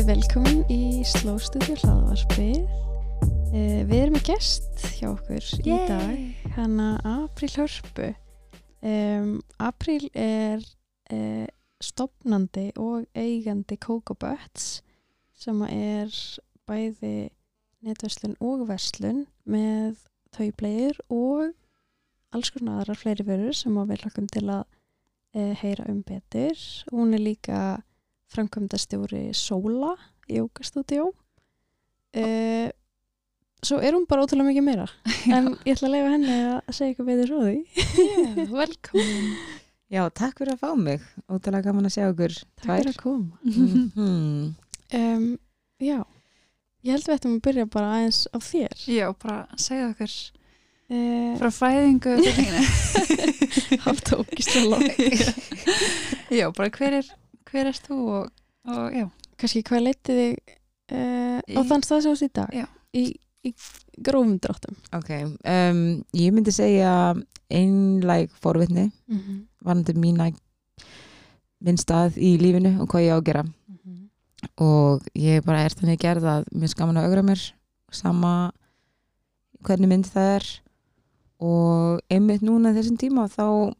Velkomin í Slóstuðu hlaðvarpið. Uh, við erum með gest hjá okkur í Yay. dag, hana April Hörpu. Um, April er uh, stopnandi og eigandi Coco Butts sem er bæði netverslun og verslun með taublegir og alls konar aðrar fleiri vörur sem við hlakkum til að uh, heyra um betur. Hún er líka framkvæmdastjóri Sola Jókastúdjó uh, svo er hún bara ótrúlega mikið meira en ég ætla að leifa henni að segja eitthvað betur svo því Yeah, velkomin. Já, takk fyrir að fá mig. Ótrúlega gaman að sjá okkur. Takk fyrir að koma Mm. um, Já, ég held við ættum að byrja bara aðeins á þér Já, bara segja okkur uh, frá fæðingu til þínu. Það tók í stóla Já, bara hver er, hver er þú og, og já. Kannski hvað leiti þig uh, á Í- þann stað sem þú ert í dag Já. í, í grófum dráttum Ok, um, ég myndi segja einlæg forvitni mm -hmm. varandi mína minn stað í lífinu og hvað ég á að gera og ég bara er þannig gerð að mér skaman að augra mér sama hvernig mynd það er og einmitt núna þessum tíma þá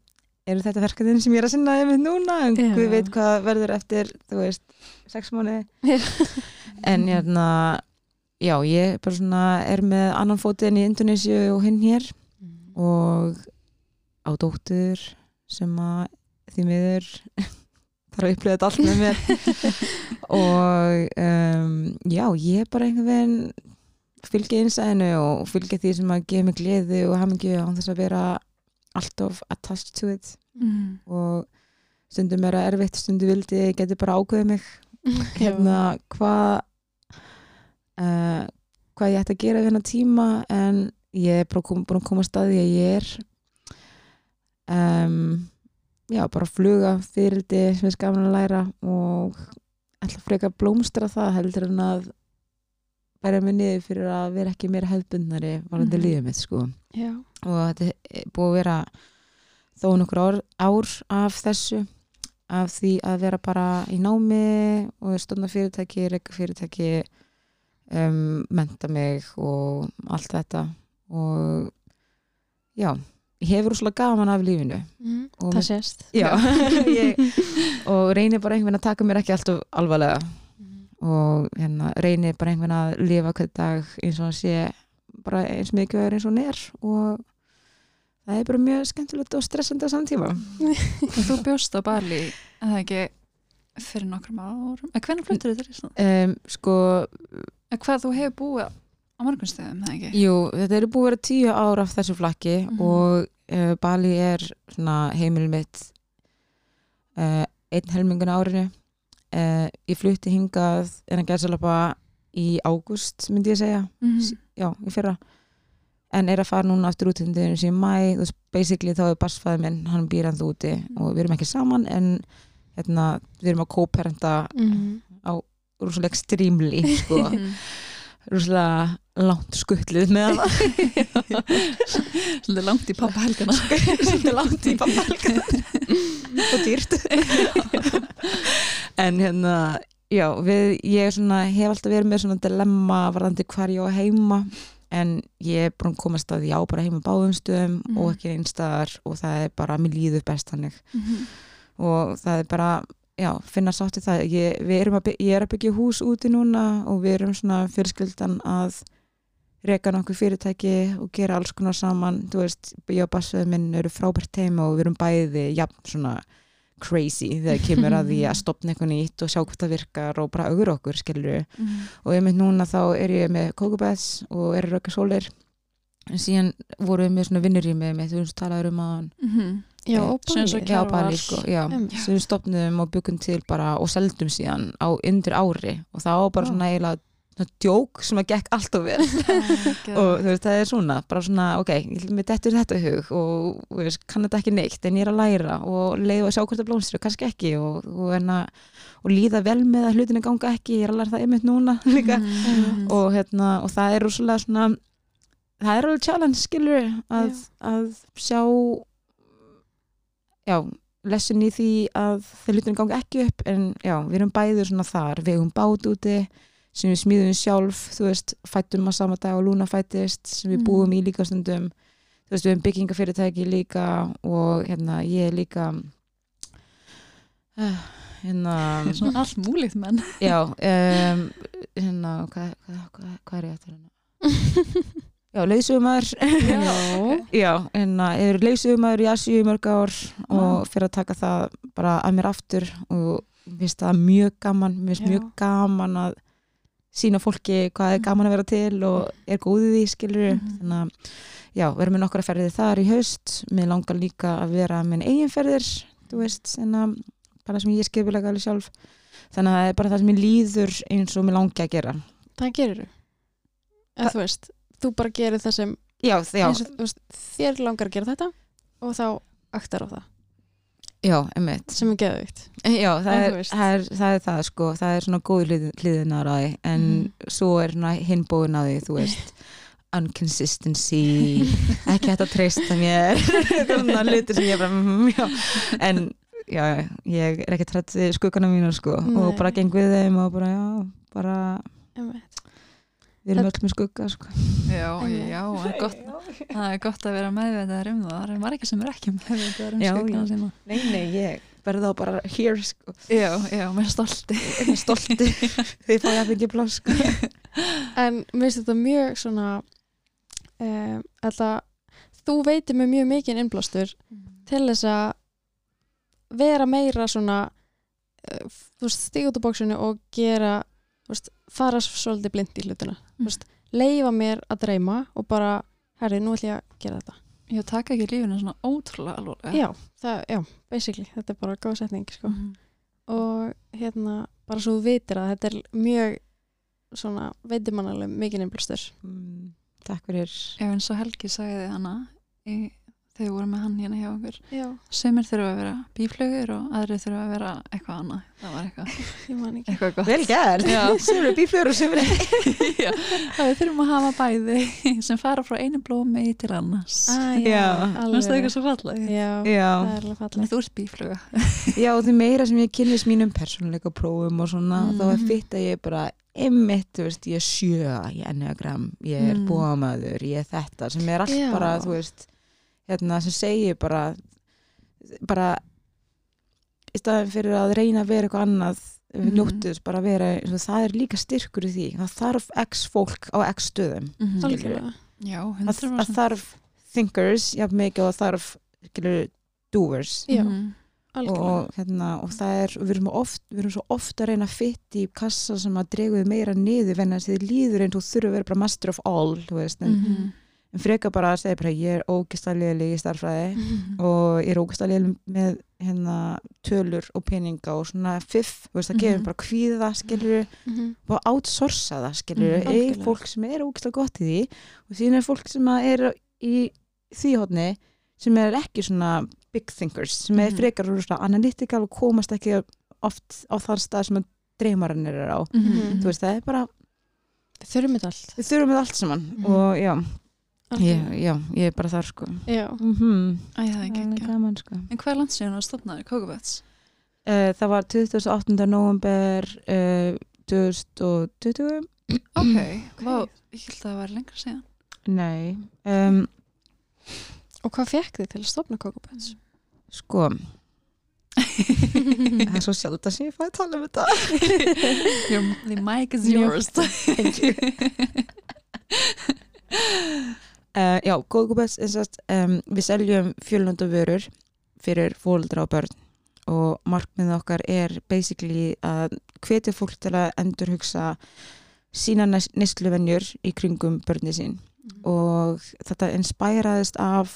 eru þetta verkefnin sem ég er að sinna einmitt núna? En Já. Guð veit hvað verður eftir þú veist, sex Já. en hérna já, ég bara svona er með annan fótinn í Indonésiu og hinn hér. Og á dóttur sem að því miður þarf að upplifa þetta allt með mér. Og um, já, ég er bara einhvern veginn fylgja einsæðinu og fylgja því sem að gefa mig gleði og hamingju án þess að vera alltof attached to it. Mm. og stundum er það erfitt, stundum vildi ég geti bara ákveðið mig. Hérna hvað uh, hvað ég ætti að gera við hennar tíma en ég er bara kom, búin að koma að staði að ég er. Um, já, bara að fluga fyrirdi sem er skaman að læra og ætla að blómstra það heldur en að bæra mig niður fyrir að vera ekki meira hefðbundnari varandi mm. lífið mitt sko. Já, og þetta er búið að vera þó nokkur ár, ár af þessu af því að vera bara í námi og stofna fyrirtæki, reyka fyrirtæki um, menta mig og allt þetta. Og já, ég hefur úrslega gaman af lífinu. Mm, Og það sést. Já, ég, og reynir bara einhvern veginn að taka mér ekki alltaf alvarlega og hérna, reynir bara einhvern að lifa hvern dag eins og að sé bara eins mikið eins og hún er og það er bara mjög skemmtilegt og stressandi á samtíma þú bjóst á Bali, en það ekki fyrir nokkrum árum. En hvernig fluttur þetta Ísland? um, sko, En hvað þú hefur búið á morgun stöðum, það ekki? jú, þetta eru búið að vera tíu ár af þessu flakki Mhm. og uh, Bali er heimil mitt uh, einn helmingun árinu uh, ég flutti hingað en að gerðsalapa í ágúst myndi ég segja. Mm. já, í fyrra. En er að fara núna aftur út til þessi í mæ, veist, basically þá er barsfæði minn, hann býr hann þú úti og við erum ekki saman en hérna, við erum að kóperenta mm. rúslega extrímli sko, rúslega langt skuttlið með hana Svolítið langt í pappa helgana. svolítið langt í pappahelgan og dýrt en hérna já, við, ég svona, hef alltaf verið með svona dilemma varðandi hvar ég á heima en ég er að komast að ég á bara heima á báðum stöðum Mhm. og ekki einstaðar og það er bara, mér líður best þannig Mhm. og það er bara já, finna sátt í það ég, að, ég er að byggja hús úti núna og við erum svona fyrirskildan að reka nokkuð fyrirtæki og gera alls konar saman þú veist, ég og bassveð minn eru frábært teima og við erum bæði jafn svona crazy þegar kemur að því að stopna eitthvað nýtt og sjá hvað það virkar og bara augur okkur skilur Mhm. og ég mynd núna þá er ég með Kókubæðs og er að rauka sólir en síðan vorum við með svona vinnurými með þú veist talaður um aðan Mhm. Já, Eh, og. Bali, sko, Einmitt. sem við stopnum og byggum til bara og seldum síðan á undir ári og var bara svona eiginlega djók sem að gekk allt of vel. Ah, og þú veist, það er svona, bara svona ok, með dettur þetta í hug og veist, kann þetta ekki neitt, en ég er að læra og leiða að sjá hvort það blómstri og kannski ekki og, og, enna, og líða vel með að hlutinni ganga ekki, ég er að læra það einmitt núna líka. Mhm. og, hérna, og það er rosalega svona það er alveg challenge skilur að, að sjá já, lessin í því að þeir hlutin gangi ekki upp en já, við erum bæður svona þar við erum bát úti sem við smíðum sjálf, þú veist, fættum að sama dag og Lúna fættist, sem við búum í líka stundum, þú veist, við erum byggingafyrirtæki líka og hérna ég er líka uh, hérna Svona allt múlið menn. já, um, hérna hvað hva, hva, hva er ég eftir hérna? Já, leysumar Já. Já, að ég er leysumæður í Asíu í mörg ár og fyrir að taka það bara að mér aftur og mér finnst það mjög gaman, mér finnst mjög gaman að sína fólki hvað er gaman að vera til og er góðið í skilur Mhm. þannig að já, við erum með nokkra ferðir þar í haust. Mér langar líka að vera með eigin ferðir, þú veist en að bara sem ég skipulega alveg sjálf. Þannig að það er bara það sem ég líður eins og mér langi að gera. Það gerir þú. En þú veist, þú bara gerir það sem Já, já, eins og, veist, þér langar að gera þetta og þá aktar á það já, emmitt sem er geðvikt. Já, það er, það, er, það er það sko, það er svona góð hlið, hliðinar á því en Mhm. svo er svona hinbóin á því, þú veist unconsistency ekki hægt að treysta mér svona hlutir sem ég bara mm, já. en já, ég er ekki trætt skuggana mínu sko og Nei. bara geng við þeim og bara já, bara Einmitt. Við erum öll með skugga sko Já, já, það er gott, það er gott að vera meðvitaðar um það. Það er margir sem er ekki meðvitaðar um Já, skuggna já. sína. Nei, nei, ég verði þá bara here sko, Já, já, með stolti. með stolti því fá ég að byggja pláss sko En mér finnst þetta mjög svona um, alltaf, þú veitir með mjög mikið innblástur til þess að vera meira svona uh, þú veist, stíga út á bóksinu og gera, veist, fara svolítið blind í hlutuna, veist, leifa mér að dreyma og bara herri, nú ætlum ég að gera þetta. Ég taka ekki lífinu svona ótrúlega alveg. Já, það, já, basically, þetta er bara góð setning, sko. Mhm. Og hérna, bara svo þú vitir að þetta er mjög svona, veitir mannalega mikið innblástur. mm, Takk fyrir Já, eins og Helgi sagði hana í, þegar við vorum með hann hérna hjá okkur. Já, Sumir þurfa að vera bíflögur og aðri þurfa að vera eitthvað annað. Það var eitthvað, ég man ekki. eitthvað gott. Vel gert, Já. sem eru bíflur og sem eru Já, það við þurfum að hafa bæði sem fara frá einu blómi til annars. Ah, Já. já, Fannst það alveg. eitthvað svo fallega? Já, Já, það er alveg fallið. Þú ert bífluga. já og því meira sem ég kynnist mínum persónuleika prófum og svona Mhm. þá er fitt að ég bara einmitt, þú veist, ég er sjö ég er enneagram, ég er Mm. mm. búamaður ég er þetta, sem er allt Já. bara þú veist, hérna sem segir bara bara í staðin fyrir að reyna að vera eitthvað annað við Mhm. njóttu þess bara að vera eins og það er líka styrkur í því, það þarf x fólk á x stöðum Mhm. Algjörlega. Já, að, að 100%. þarf thinkers, jafn mikið og þarf skilur, doers Já, Mhm. algjörlega. og, hérna, og það er, við erum, oft, við erum svo ofta að reyna að fytta í kassa sem að dreguði meira niður venna þess að þið líður eins og þurfa að vera bara master of all þú veist, en, Mhm. En freka bara að segja bara ég er ógæstalíðileg í starfræði Mhm. og ég er ógæstalíðileg með hérna, tölur og peninga og svona fiff, þú veist, það gefur Mhm. bara kvíða skilur Mhm. og outsourca það skilur, Mhm, mm, algjörlega. fólk sem er ógæslega gott í því og síðan er fólk sem er í því hodni sem er ekki svona big thinkers sem er Mhm. frekar svona analytical og komast ekki oft á þann stað sem dreymarinn er á Mhm. þú veist það er bara, Við þurfum þetta allt. við þurfum með allt saman Mhm. og já, Algjörlega. já, ég er bara þar sko Já. mm -hmm. Æ, það er það er ekki gaman sko En hvað er landsíðan að stopnaði Kókaböts? uh, það var 28. november uh, 2020 Ok, Vá, ég held að það var lengra síðan nei um, Og hvað fekk þið til að stopna Kókaböts? sko það er svo sjálf að sem ég fæði að tala um þetta The mic is yours Thank you. Uh, já, Góðgúbets um, við seljum fjölnönda vörur fyrir fóldra og börn og markmið okkar er basically að hvetja fólk til að endur hugsa sína nýsluvenjur í kringum börni sín. Og þetta inspæraðist af,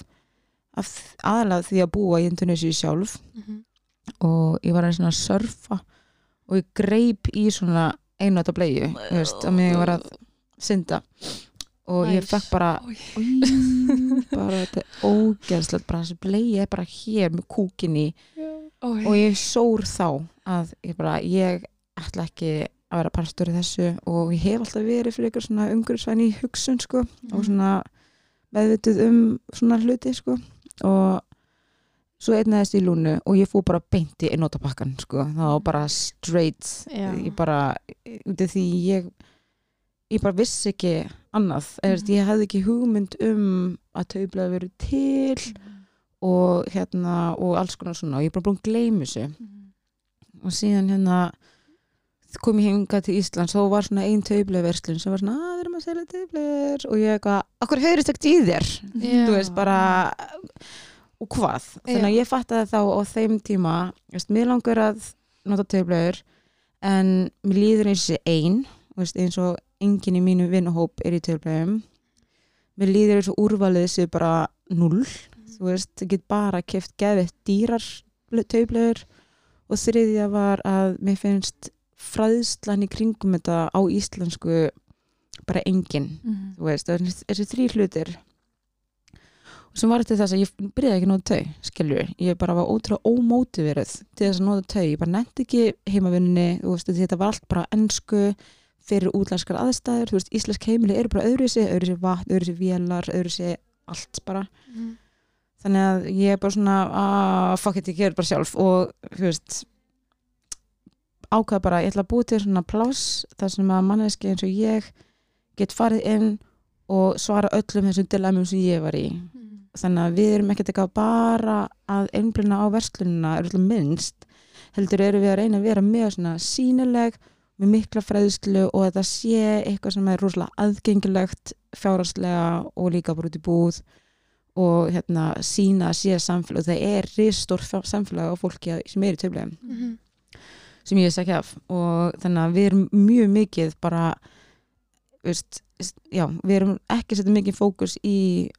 af aðalega því að búa í Indonési sjálf. Mhm. og ég var að surfa og ég greip í svona einu þetta bleiðu, þú veist, að mig var að synda og ég Nice. fekk bara Oj. "Oj, bara þetta ógeðslegt bara þessi bleið er bara hér með kúkin í Oj. og ég sór þá að ég bara, ég ætla ekki að vera partur í þessu og ég hef alltaf verið fyrir ykkur svona umhverfisvæn í hugsun sko og svona meðvituð um svona hluti sko og svo einnaðist í lúnu og ég fór bara beinti í notapakkan sko. það var bara straight Já. ég bara, því ég ég bara vissi ekki annað, mm Mhm. ég hefði ekki hugmynd um að taublaði verið til og hérna og alls konar svona. Og ég er bara búin að gleyma þessu. Og síðan hérna kom ég hinga til Íslands. Þá var svona ein taublaverslun sem var svona að við erum að selja taublaður og ég eitthvað, okkur heyrist ekki í þér? Já. þú veist bara og hvað, þannig að ég fattaði þá á þeim tíma, veist, mér langar að nota taublaður en mér líður eins og ein veist, eins og enginn í mínu vinahóp er í taublaðum mér líður eins og úrvalið séu bara null þú veist, það get bara keft geðveitt dýrar taublaður og þriðja var að mér finnst fræðslan í kringum þetta á íslensku bara engin. Mhm. þú veist, það er þessi þrý hlutir. Og sem var þetta þess að ég byrjaði ekki að nota tau, skilur ég bara var ótrúlega ómótiverið til þess að nota tau, ég bara nefndi ekki heimavinninni, þú veist, þetta var allt bara ennsku fyrir útlandskar aðstæður þú veist, íslensk heimili eru bara öðru sér öðru sér vatn, öðru sér vélar, öðru sér allt bara, Mhm. þannig að ég er bara svona, að fuck it, ég ger bara sjálf. Og, þú veist ákvað bara, ég ætla að búi til svona pláss þar sem að manneski eins og ég get farið inn og svara öllum þessum dilemum sem ég var í. Þannig að við erum ekkert eitthvað bara að einblina á verslunina er alltaf minnst heldur erum við að reyna að vera mjög svona sínileg með mikla fræðslu og að það sé eitthvað sem er rosalega aðgengilegt fjárhagslega og líka bara út í búð og hérna sína að sé samfélag. Það er ristór samfélag á fólki sem er í töflegum Mhm. sem ég veist ekki af. Og þannig að við erum mjög mikið bara veist, já, við erum ekki setja mikið fókus í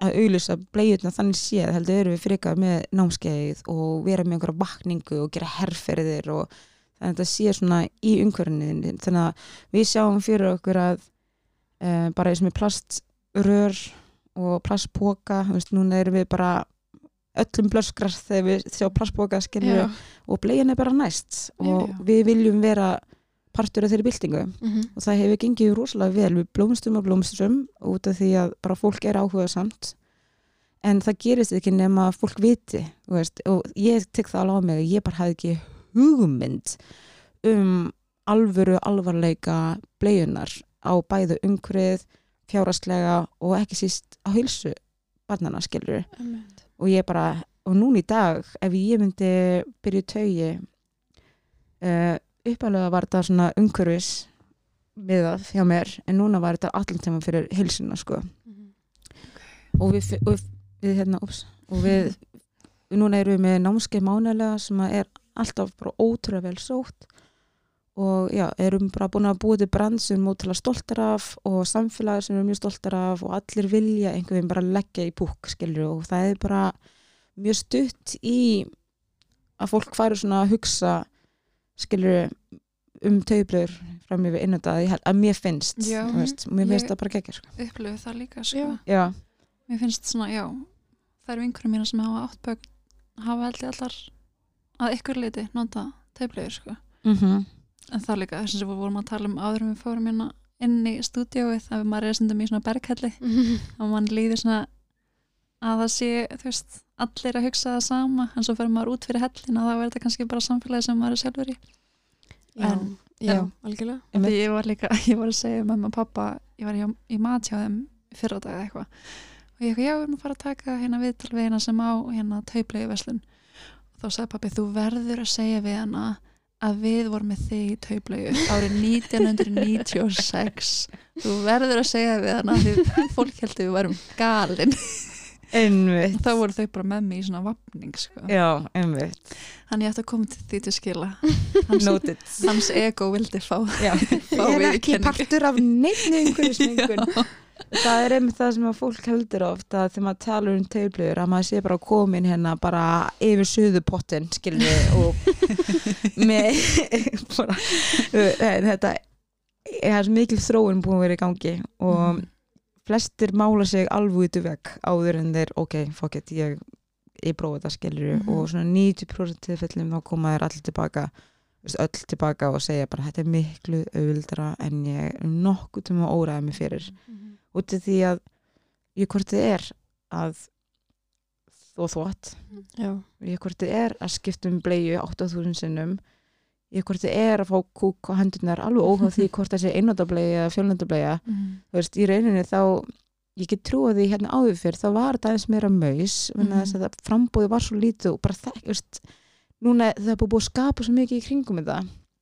að auðlýsa bleiðuna þannig séð heldur erum við frekar með námskeið og vera með einhverja vakningu og gera herrferðir og þannig að þetta sé svona í umhverfinu þannig að við sjáum fyrir okkur að uh, bara eins með plaströr og plastpoka veist, núna erum við bara öllum blöskrar þegar við sjá plastpoka skilur Já. og bleiðin er bara næst og Já. við viljum vera partur af þeirri byltingu Mhm. og það hefur gengið rosalega vel við blómstum og blómstum út af því að bara fólk er áhugað samt en það gerist ekki nema að fólk viti þú veist, og ég tek það alveg á mig ég bara hafði ekki hugmynd um alvöru alvarleika bleiunar á bæðu umhverfið fjáraslega og ekki síst á hilsu barnana skilur og ég bara, og núna í dag ef ég myndi byrja í taugi uh, uppalega var þetta svona umhverfis miðað hjá mér, en núna var þetta allir tíma fyrir hilsuna sko. Mhm. og við, og við, hérna, ups, og við núna erum við með námskeið mánulega sem er alltaf bara ótrúlega vel sótt og já, erum bara búin að búið til brand sem við erum ótrúlega stoltar af og samfélagi sem við erum mjög stoltar af og allir vilja einhvern veginn bara leggja í búk skilur og það er bara mjög stutt í að fólk færi svona að hugsa skilur um taublur fram yfir innönda að mér finnst, Já. þú veist, mér finnst Ég- það bara geggja sko. upplöfu það líka sko. Já. já, mér finnst svona, já það eru vinkurum mína sem hafa átt bögn hafa held ég allar að ykkur leiti nota teiplegur sko. mhm. En það líka þess að við vorum að tala um áður en við fórum hérna inn í stúdíóið að maður er stundum í svona berghelli og mann líður svona að það sé, þú veist, allir að hugsa það sama en svo fyrir maður út fyrir hellin og þá er þetta kannski bara samfélagi sem maður er sjálfur í. Já, En- já, já. algjörlega. Því ég var líka, ég var að segja mamma og pappa, ég var í, í mat hjá þeim fyrra dag eitthvað. Og ég eitthvað, já, við erum að fara að taka hérna viðtal við hérna sem á hérna tauplegu verslun. og þá sagði pappi, þú verður að segja við hana að við vorum með þig í tauplegu árið 1996 þú verður að segja við hana því fólk heldur við varum galin. Einmitt. Og þá voru þau bara með mig í svona vapning sko. já, einmitt, hann ég ætti að koma til því til skila. Hans, hans ego vildi fá. Fá ég er ekki partur af neittni umhverfismengun það er einmitt það sem að fólk heldur oft að þegar maður talar um taublur að maður sé bara komin hérna bara yfir suðupottin skilni og með bara, þetta er mikil þróun búin að vera í gangi og Mhm. flestir mála sig alveg út í vegg áður en þeir, ok, fuck it, ég ég prófa þetta skilur Mhm. og svona 90% tilfellum þá koma þér allir tilbaka öll tilbaka og segja bara þetta er miklu auðvildra en ég er nokkuð til að óraða mig fyrir út af því að ég hvort þið er að og þvott. Já, í hvort þið er að skipta um bleiu 8000 sinnum. Í hvort þið er að fá kúk á hendurnar alveg óháð því hvort það sé einnótableiu eða fjölnótableiu mm. þú veist, í rauninni þá ég get trúa því hérna áður fyrr þá var þetta aðeins meira maus mm þess að það frambóði var svo lítið og bara það, veist núna það er búið að skapa svo mikið í kringum þetta.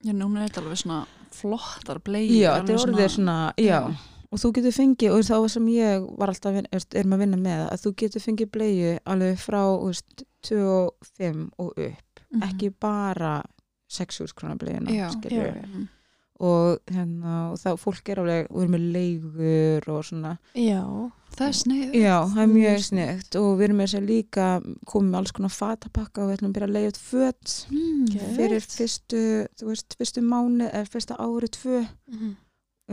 Já, núna er þetta alveg svona flottar bleið já, þetta er orðið svona, já, og þú getur fengið, og það var sem ég var alltaf vinna, veist, erum að vinna með að þú getur fengið bleiu alveg frá þú veist, 25 og upp Mhm. ekki bara 6 krónar já. og hérna og þá fólk er alveg, og erum með leigur og svona já, Það er sneið Já, það er mjög sniðt og við erum með þess að líka komið með alls konar fatapakka og við ætlum að byrja að leiða föt mm. Fyrir fyrstu, þú veist, fyrstu mánu eða fyrsta ári tvö Mhm. Við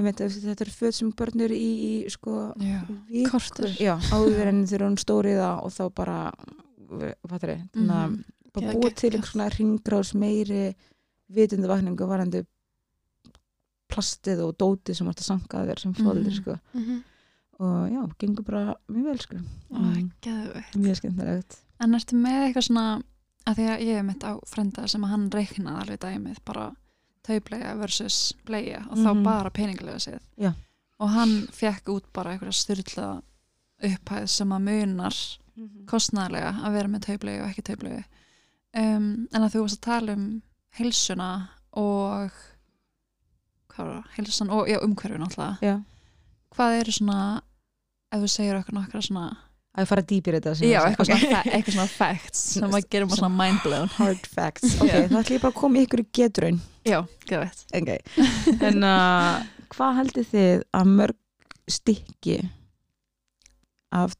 veit, þetta er föt sem börn eru í, í sko, Já. viku, Korter. Já, áður en þegar hún stóriða og þá bara hvað er að Mhm. bara Já, búa til einhvers svona ringráðs meiri vitundavakningu varandi plastið og dótið sem varst að sanka þér sem fóðir Mhm. sko. Mhm. og já, gengur bara mjög vel sko. Mm, mjög skemmtilegt En ertu með eitthvað svona að því að ég hef mitt á frenda sem að hann reiknaði alveg dæmið bara taubleia versus bleia og þá Mhm. bara peningilega séð. Já. og hann fekk út bara einhverja styrla upphæð sem að munar kostnæðlega að vera með taubleia og ekki taubleia um, en að þú varst að tala um heilsuna og hvað var það, heilsan og umhverfin alltaf hvað eru svona ef þú segir okkur nokkra svona að fara dýpir þetta sem já, eitthvað, sagði. svona, eitthvað svona facts sem að gera maður svona mind blown hard facts ok, Já. þá ætlum ég bara að koma ykkur í getraun já, geðveitt okay. en uh, hvað heldur þið að mörg stykki af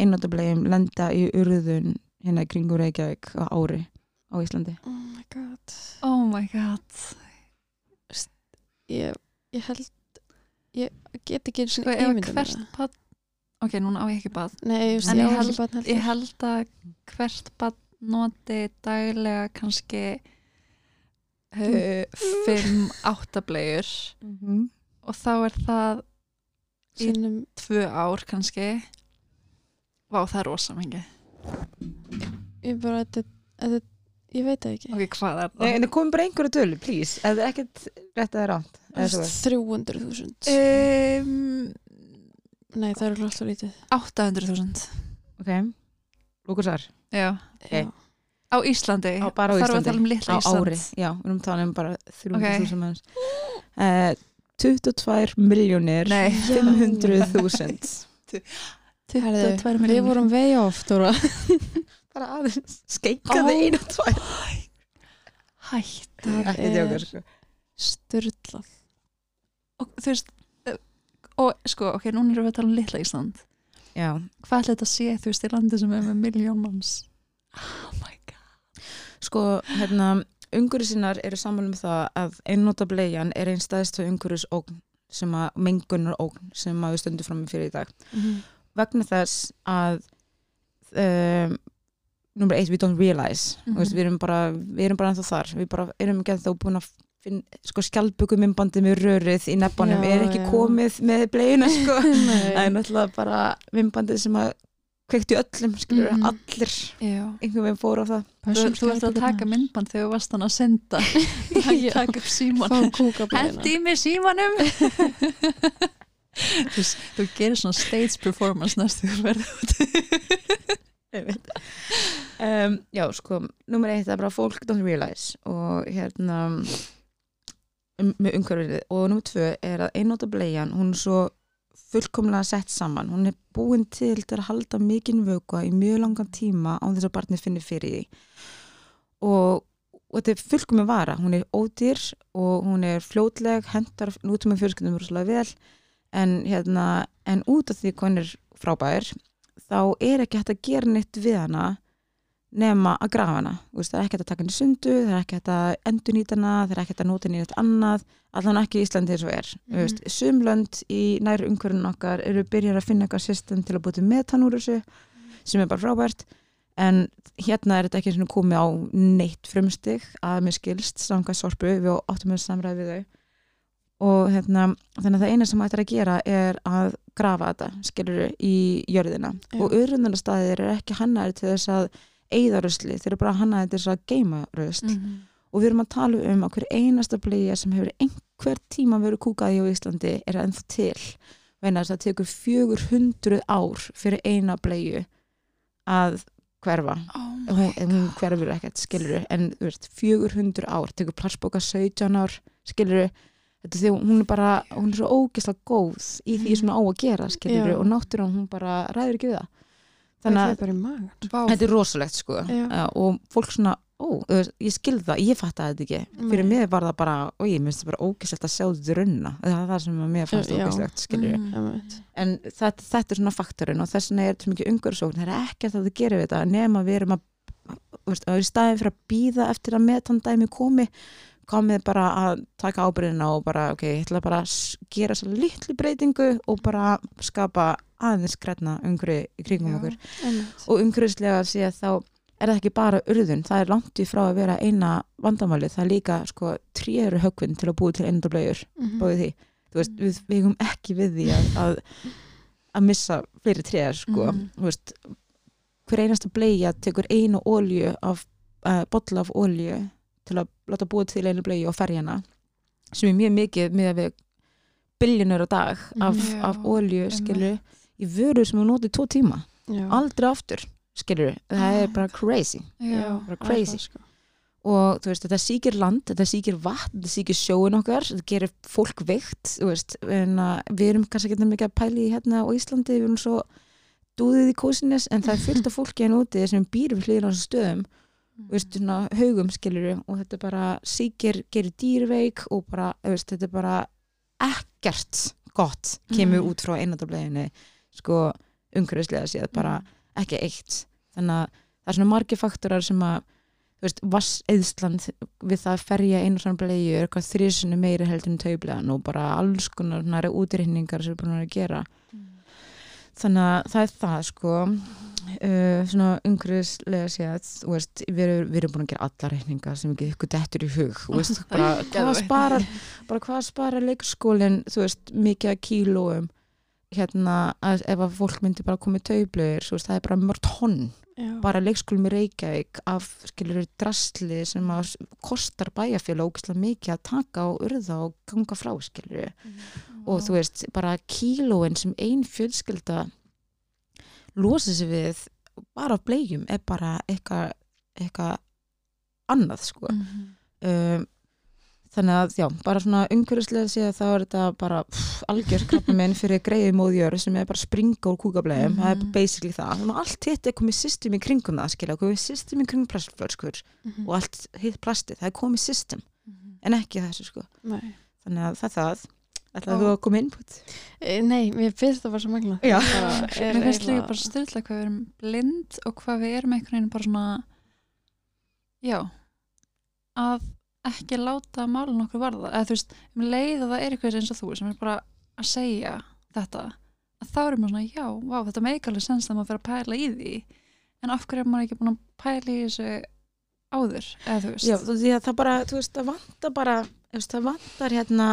einnáttablegum lenda í urðun hérna í kringur Reykjavík á ári á Íslandi oh my god oh my god ég, ég held ég get ekki sko, ef ímyndað mér hvert það. Ok, núna á ég ekki bad nei, just, En ég, held- held, barn heldur. ég held að hvert bad noti daglega kannski uh, fimm áttablegur mm -hmm. og þá er það í- sinnum tvö ár kannski vá, það er rosa mingi ég bara, þetta, þetta, ég veit það ekki ok, hvað er Nei, það? en það komum bara einhverju tölu, please ef það er ekkert rétt eða eða er. 300.000 Um, nei, það eru alltaf lítið. 800.000 ok, lúkursar já, Já. á Íslandi. Á- bara á þarf Íslandi. að tala um litla á Ísland. ári, já, við erum að tala um bara 300.000 manns. Uh, 22 miljónir Nei. 500.000 Herðu, 22 við milljónir. vorum vegi oft bara aðeins. Skeikaði Ó. einu og tvær hætt það ekki djóka er sko. styrlað og þú veist og sko, ok, núna erum við að tala um litla Ísland. Já, hvað ætla þetta að sé, þú veist, í landi sem er með miljón manns? Oh my god. Sko, hérna umhverfisinnar eru saman um það að einnóta bleian er einn staðist fyrir umhverfisógn sem að mengunar ógn sem að við stöndum fram með fyrir í dag. Vegna þess að um, nummer eitt, we don't realize. Mm veist, við erum bara, við erum bara ennþá þar. Við bara erum ekki ennþá búin að finna sko skjaldbökum myndbandi með rörið í nefnunum Já, er ekki já. komið með bleiuna sko. Það er náttúrulega bara myndbandið sem að kveikt í öllum, skilur Mhm. allir. Já. einhvern veginn fóru á það. Þú, þú ert að taka myndband þegar þú varst hann að senda. Já. taka upp síman í mig símanum. Þú, þú gerir svona stage performance næstu þú verður út um, já, sko, nummer eitt er bara fólk don't realize. Og hérna um, með umhverfið. Og nummer tvö er að einnóta bleian hún er svo fullkomlega sett saman. Hún er búin til til að halda mikinn vökva í mjög langan tíma án þess að barnið finnir fyrir því. Og, og þetta er fullkomin vara. Hún er ódýr og hún er fljótleg hendar nútum með fjölskyldum rosalega vel. En, hérna, en út af því hún er frábær þá er ekki hægt að gera neitt við hana nema að grafa hana veist, það er ekki hægt að taka henni sundu það er ekki hægt að endurnýta hana það er ekki hægt að nota henni eitthvað annað allan ekki í Íslandi eins og er mm. -hmm. sumlönd í nær umhverjun okkar eru byrjar að finna eitthvað system til að búti metan úr þessu sem er bara frábært en hérna er þetta ekki komið á neitt frumstig að mér skilst samkvæmt sorpu við áttum með samræði við þau og hérna, þannig að það eina sem ættir að gera er að grafa þetta skilur í jörðina Já. og urðunarstaðir er ekki hannaðir til þess að eigða rusli, þeir eru bara hannaðir til þess að geima rusl Mhm. og við erum að tala um að hver einasta bleia sem hefur einhver tíma verið kúkað í á Íslandi er ennþá til. Veina þess að það tekur 400 ár fyrir eina bleiu að hverfa. Oh hún, hverfur ekkert skilur en veist, 400 ár tekur plassbóka 17 ár skilur þetta því hún er bara hún er svo ógeðslega góð í því sem hún á að gera skilur Já. og náttúran hún bara ræður ekki við það þannig er að þetta er rosalegt sko. Já. Já, og fólk svona, ó, þú veist, ég skilð það ég fatt þetta ekki, fyrir Nei. mig var það bara og ég minnst það bara ógeðslegt að sjá þetta runna það er það sem að mér fannst Mhm. Einmitt. en þetta, þetta er svona faktorinn og þess vegna er þetta mikið umhverfisókn það er ekkert að það gerir við þetta nema við erum að þú veist, að í staðin fyrir að býða eftir að metandæmi komi komið bara að taka ábyrðina og bara, ok, ég ætla bara að gera svo litlu breytingu og bara skapa aðeins græna umhverfi í kringum Já. okkur Einmitt. og umhverfislega sé þá er það ekki bara urðun, það er langt í frá að vera eina vandamáli, það er líka sko tréru högvinn til að búi til eindablaujur Mhm. bóði því, þú veist, við vegum ekki við því að, að, að missa fleiri trér, sko Mhm. þú veist, hver einasta bleia tekur einu ólju af uh, bolla af ólju til að láta búa til einu bleið og ferja hana sem er mjög mikið með að við biljónur á dag af, Já, af ólju einmitt. skilur í vöru sem hún notið tvo tíma Já. aldrei aftur skilur það er Ah. bara crazy Já, bara crazy. það, sko. og þú veist, þetta síkir land, þetta síkir vatn þetta síkir sjóin okkar, þetta gerir fólk veikt, þú veist, en að við erum kannski ekki mikið að pæli í hérna á Íslandi við erum svo dúðið í kósinnes en það er fullt af fólki hérna úti sem býr við hlýðir á þessu stöðum veist, svona haugum skilur og þetta bara síkir, gerir dýrveik og bara, veist, þetta er bara ekkert gott kemur Mhm. út frá einandableginni sko, umhverfislega séð, bara ekki eitt. Þannig að það er svona margir faktorar sem að vasseyðsland við það að ferja einu svona bleiu er eitthvað þrísinu meiri heldur en taublegan og bara alls konar svona útreikningar sem er búin að gera. Þannig að það er það sko uh, svona umhverfislega séð við erum, við erum búin að gera alla reikningar sem ekki ykkur dettur í hug veist, bara hvað sparar sparar veist, mikið að kílóum? Hérna, að ef að fólk myndi bara þú veist, það er bara mörg tonn Já. bara leikskólum í Reykjavík af skilur drastli sem að kostar bæjarfélag ógislega mikið að taka og urða og ganga frá skilur og þú veist bara kílóin sem ein fjölskylda losa sig við bara af blegjum er bara eitthvað eitthvað annað sko Mhm. um, þannig að já, bara svona umhverfislega séð þá er þetta bara pff, algjör krabba minn fyrir greiði móðjör sem er bara springa úr kúkablegum, það er Mhm. basically það og allt hitt er komið system í kringum það skilja, komið system í kringum plastflöskur Mhm. og allt hitt plastið, það er komið system Mhm. en ekki þessu sko, Nei. þannig að það það ætlaðu þú að koma input? Eh, Nei, mér finnst það bara svo magna. Mér finnst líka bara styrla hvað við erum blind og hvað við erum einhvern veginn bara svona já. Að ekki láta málun okkur varða. Eða þú veist, um leið að það er eitthvað eins og þú sem er bara að segja þetta að þá erum við svona, já, vá, þetta meika alveg sens að maður fyrir að pæla í því. En af hverju er maður ekki búin að pæla í þessu áður, eða þú veist? Já, þú veist, það bara, þú veist, það vantar bara veist, það vantar hérna.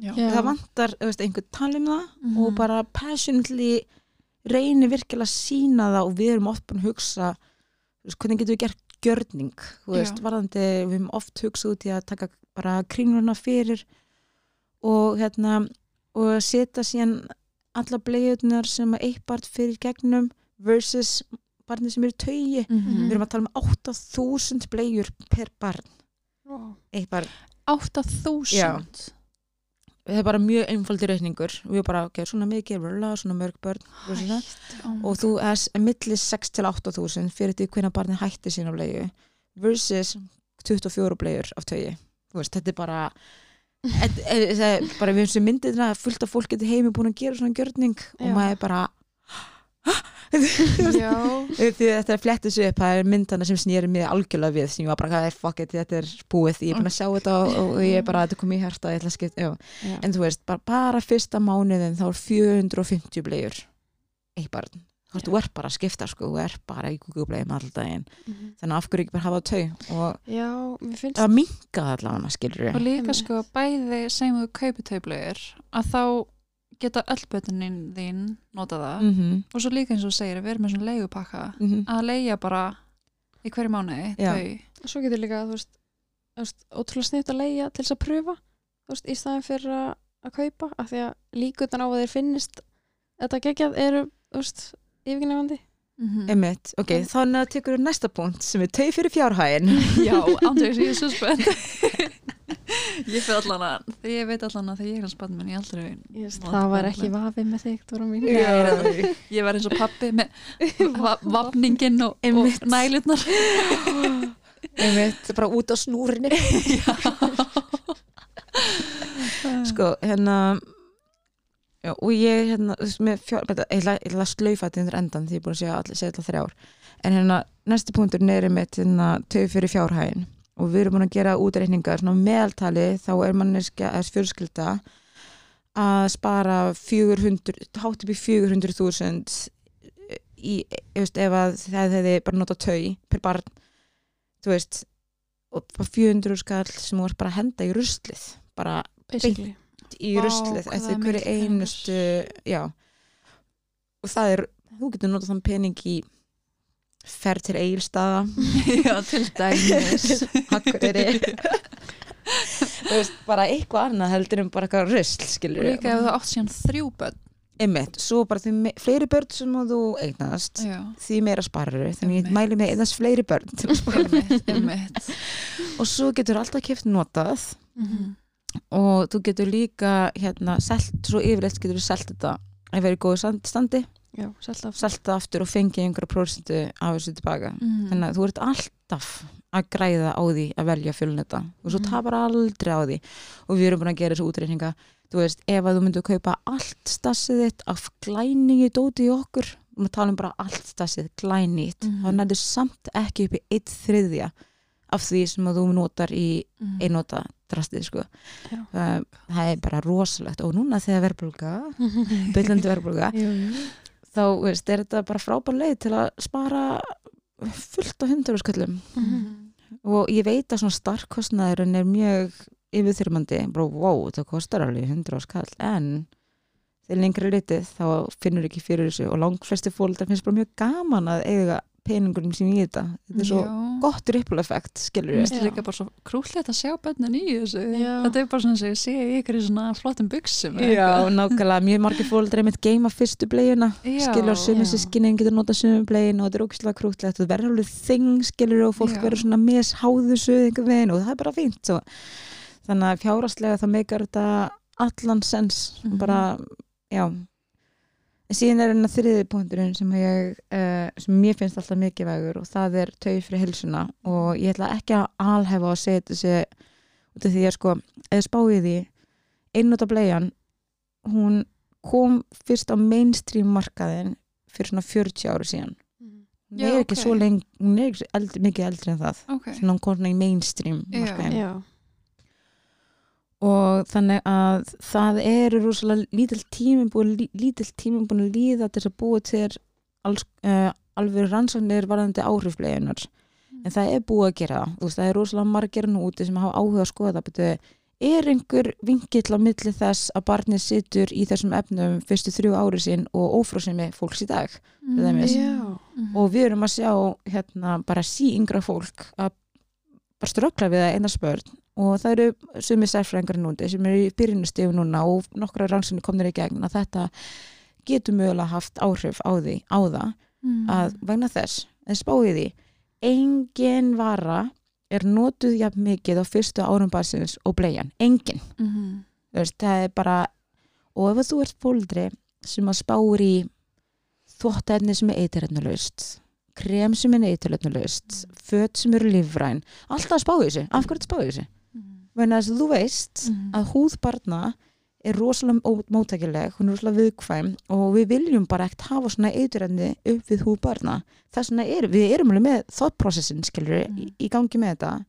Já. það vantar, þú veist, einhver tala um það Mhm. og bara passionately reynir virkilega að sína það og við erum oft búin að hugsa þú veist, hvernig getum við gert gjörning þú veist, Já. varðandi, við höfum oft hugsað út í að taka bara kringluna fyrir og hérna og setja síðan alla bleiðunar sem að eitt barn fyrir gegnum versus barni sem eru taugi Mhm. við erum að tala um 8000 bleiður per barn 8000 það er bara mjög einfaldi reikningur. Við erum bara, ok, svona mikið röla, svona mörg börn versus það. oh og þú er millir 6 til 8.000 fyrir því hvernig barni hætti sína bleiðu versus 24 bleiður af tögi veist, þetta er bara er- þetta er bara við sem myndið þetta fullt af fólk getur heimi búin að gera svona gjörning og Já. maður er bara þetta er flettið svo upp það er myndana sem snýri mig algjörlega við sem ég var bara, hvað er fuck it, þetta er búið. Ég er búin að sjá þetta og, og ég er bara, þetta er komið í hérta ég ætla að skipta, já. En þú veist, bara, bara fyrsta mánuðin þá er 450 blegjur eitt barn. Þú veist, þú ert bara að skipta sko, þú ert bara í kúkublegum alltaf daginn. Mhm. þannig að af hverju ekki bara hafa tau? Og Já, finnst að minka það allavega skilur og líka sko bæði sem þú kaupir taublegur að þá geta öll bötunin þín nota það. Mm -hmm. og svo líka eins og segir, við erum með svona leigupakka Mm að leigja bara í hverju mánuði Já. þau. Svo getur líka, þú veist, þú veist ótrúlega sniðt að leia til þess að pröfa þú veist, í staðin fyrir að, að kaupa af því að líkutan á að þeir finnist þetta geggjað eru, þú veist yfirgnefandi Mhm. Einmitt, ok, þannig að tekur við næsta punkt sem er tau fyrir fjárhæin Já, andreis, ég er svo spennt Ég fyrir allan að ég veit allan að þegar ég er að spann menn ég aldrei Vont það var með ekki vafið með þig, Já. ég var eins og pappi með va vapningin og, og nælutnar Einmitt, bara út á snúrinni sko, hérna já, og ég hérna, með fjár beta, ég ég að slaufa þetta undir endan því ég er búin að segja allir þrjár. En hérna, næsti punktur neyri mitt hérna, tau fyrir fjárhægin og við erum búin að gera útreikningar, svona meðaltali þá er manneskja, eða fjölskylda að spara 400, hátt upp í 400.000 í, veist, ef að það hefði bara notað tau per barn, þú veist og bara 400 skall sem ert bara að henda í ruslið bara basically. í Vá, ruslið eftir er hverju einustu já. Og það er, þú getur notað þann pening í ferð til eigilstaða Já, til dæmis. Veist, bara eitthvað annað heldur en bara eitthvað og skilur líka ef þú átt síðan þrjú börn. Einmitt, svo bara því fleiri börn sem þú eignast, Já, því meira sparar þannig ég mæli mig eignast fleiri börn. Til að spara. einmitt, einmitt. Og svo getur alltaf kipt notað. Mhm. og þú getur líka hérna, selt, svo yfirleitt getur þú selt þetta ef það er í góðu stand- standi Já, selt af selt það aftur og fengið einhverja prósentu af þessu tilbaka Mhm. þannig að þú ert alltaf að græða á því að velja fjölnetta og svo Mhm. tapar aldrei á því og við erum búin að gera þessu útreikninga þú veist, ef að þú myndir kaupa allt stassið þitt af glæningi dóti í okkur og við talum bara allt stassið glænýtt, Mhm. þá nærður samt ekki upp í eitt þriðja af því sem að þú notar í Mhm. einnota drastið sko það, það er bara rosalegt og núna þegar verðbólga byllandi jú. Þá veist, er þetta bara frábær leið til að spara fullt á hundurusköllum Mhm. og ég veit að svona starkkostnaðurinn er mjög yfirþyrmandi. Bara wow, það kostar alveg 100 skall en þegar lengri litið þá finnur ekki fyrir þessu. Og langt flesti fólk finnst bara mjög gaman að eiga peningurinn sín í þetta þetta er svo Já. gott ripple effect skilur finnst Já. líka bara svo krúllegt að sjá bönnin í þessu Já. þetta er bara svona sem ég sé í ykkur í svona flottum buksum Já, nákvæmlega, mjög margir fólk er einmitt geima fyrstu bleiuna Já. skilur sömu Já. sískinni getur nota sömu blegin og þetta er ógæslega krútlegt og það verður alveg þing skilur og fólk verður svona misháðu einhver veginn og það er bara fínt svo. þannig að fjárastlega það meikar þetta allan sens Mhm. bara, já en síðan er enna þriði punkturinn sem ég uh, sem mér finnst alltaf mikilvægur og það er tau fyrir hilsuna og ég ætla ekki að alhefa að segja þessi út af því að sko, eða spáið því einnúta bleian hún kom fyrst á mainstream markaðin fyrir svona 40 ára síðan hún Já, er ekki ok. svo lengi, hún er ekki eldri, mikið eldri en það ok svona hún kom svona í mainstream Já. markaðin Já. Og þannig að það eru rosalega lítill tímum búin lítill tímum búin að líða til þess að búa til alls, uh, alveg rannsóknir varðandi áhrifleginar en það er búið að gera það veist, það er rosalega margir nú úti sem hafa áhuga að skoða betu, er einhver vingill á milli þess að barnið situr í þessum efnum fyrstu þrjú ári sín og ófrósimi fólks í dag dæmis. Já. Mhm. og við erum að sjá hérna bara sí yngra fólk að bara ströggla við að eina spörn og það eru sumi sérfræðingar núti sem eru í byrjunastífu núna og nokkra rannsóknir komnir í gegn að þetta getur mögulega haft áhrif á því á það Mhm. að vegna þess, en spáið því engin vara er notuð jafn mikið á fyrstu árum barsins og bleian, engin Mhm. Þú veist, það er bara og ef þú ert fóldri sem að spáir í þvóttefni sem er eiturefnulaust krem sem er eiturefnulaust föt sem eru lífræn alltaf að spá í þessu, af hverju að spá í þessu Mhm. Vegna þess að þú veist Mhm. að húð barna er rosalega móttækileg hún er rosalega viðkvæm og við viljum bara ekkert hafa svona eiturefni upp við húð barna þess vegna er, við erum alveg með þóttprocessin skilur Mhm. í, í gangi með þetta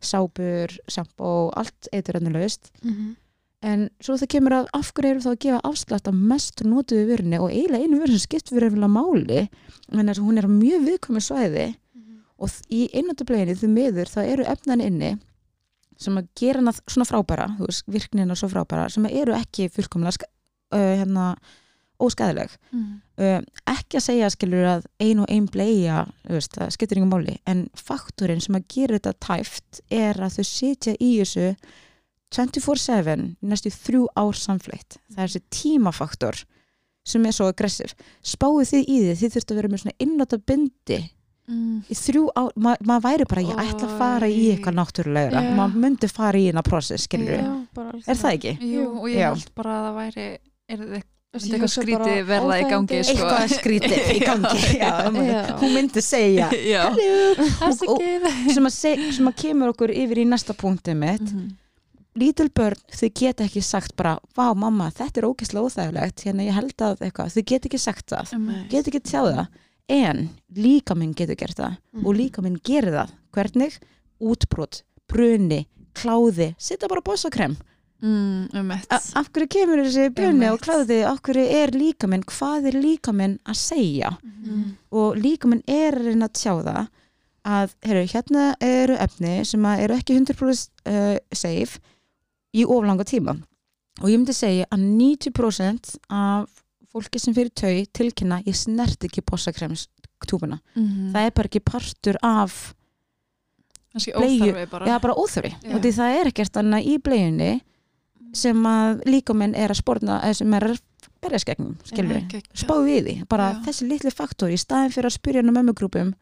sápur, sjampó, allt eiturefnulaust Mhm. en svo það kemur að af hverju eru þá að gefa afslátt af mest notuðu vörunni og eiginlega einu vörun sem skipt fyrir eftir máli en þess að hún er mjög viðkomi svæði og þ- í einnáttableginu því miður þá eru efnan inni sem að gera hana svona frábæra þú veist, virknina svo frábæra sem eru ekki fullkomlega uh, hérna, óskæðileg mm. uh, ekki að segja skilur að ein og ein bleia veist, það skiptir yngur máli en faktorinn sem að gera þetta tæft er að þau sitja í þessu 24-7 í næstu þrjú ár samfleitt það er þessi tímafaktor sem er svo aggressiv. Spáið þið í því, þið þurftu að vera með svona innláta bindi Mm. í þrjú ár, ma maður væri bara ég ætla að fara í eitthvað náttúrulegra Já. maður myndi fara í eina process, skilur Já. er það ekki? Jú, og ég held bara að það væri er það Ég eitthvað skríti verða í gangi sko. eitthvað skrítið í gangi já, Já. hún myndi segja Já. Og- og- okay. sem, að seg, sem að kemur okkur yfir í næsta punktið mitt Mhm. lítil börn, þau geta ekki sagt bara, vá mamma, þetta er ógeðslega óþægilegt hérna ég held að eitthvað, þau geta ekki sagt það Einmitt. geta ekki tjáð það en líka minn getur gert það og líka minn gerir það. Hvernig? útbrot, bruni kláði, setja bara bossakrem Mm, um af hverju kemur þessi bruni Einmitt. og kláði? Af hverju er líka minn, hvað er líka minn að segja? Mhm. og líka minn er að tjá það að heru, hérna eru efni sem eru ekki 100% uh, safe í oflanga tíma. Og ég myndi segja að 90% af fólki sem fyrir tau tilkynna ég snert ekki bossakrems túbuna, Mhm. það er bara ekki partur af óþarfi bara Já, bara óþöri. Já. Og því það er ekkert annað í bleiunni sem að líkaminn er að spórna, eða sem er að berjast gegnum, skilur við. Geggjað. Spá við því, bara Já. þessi litli faktor í staðin fyrir að spyrja um mömmugrúpum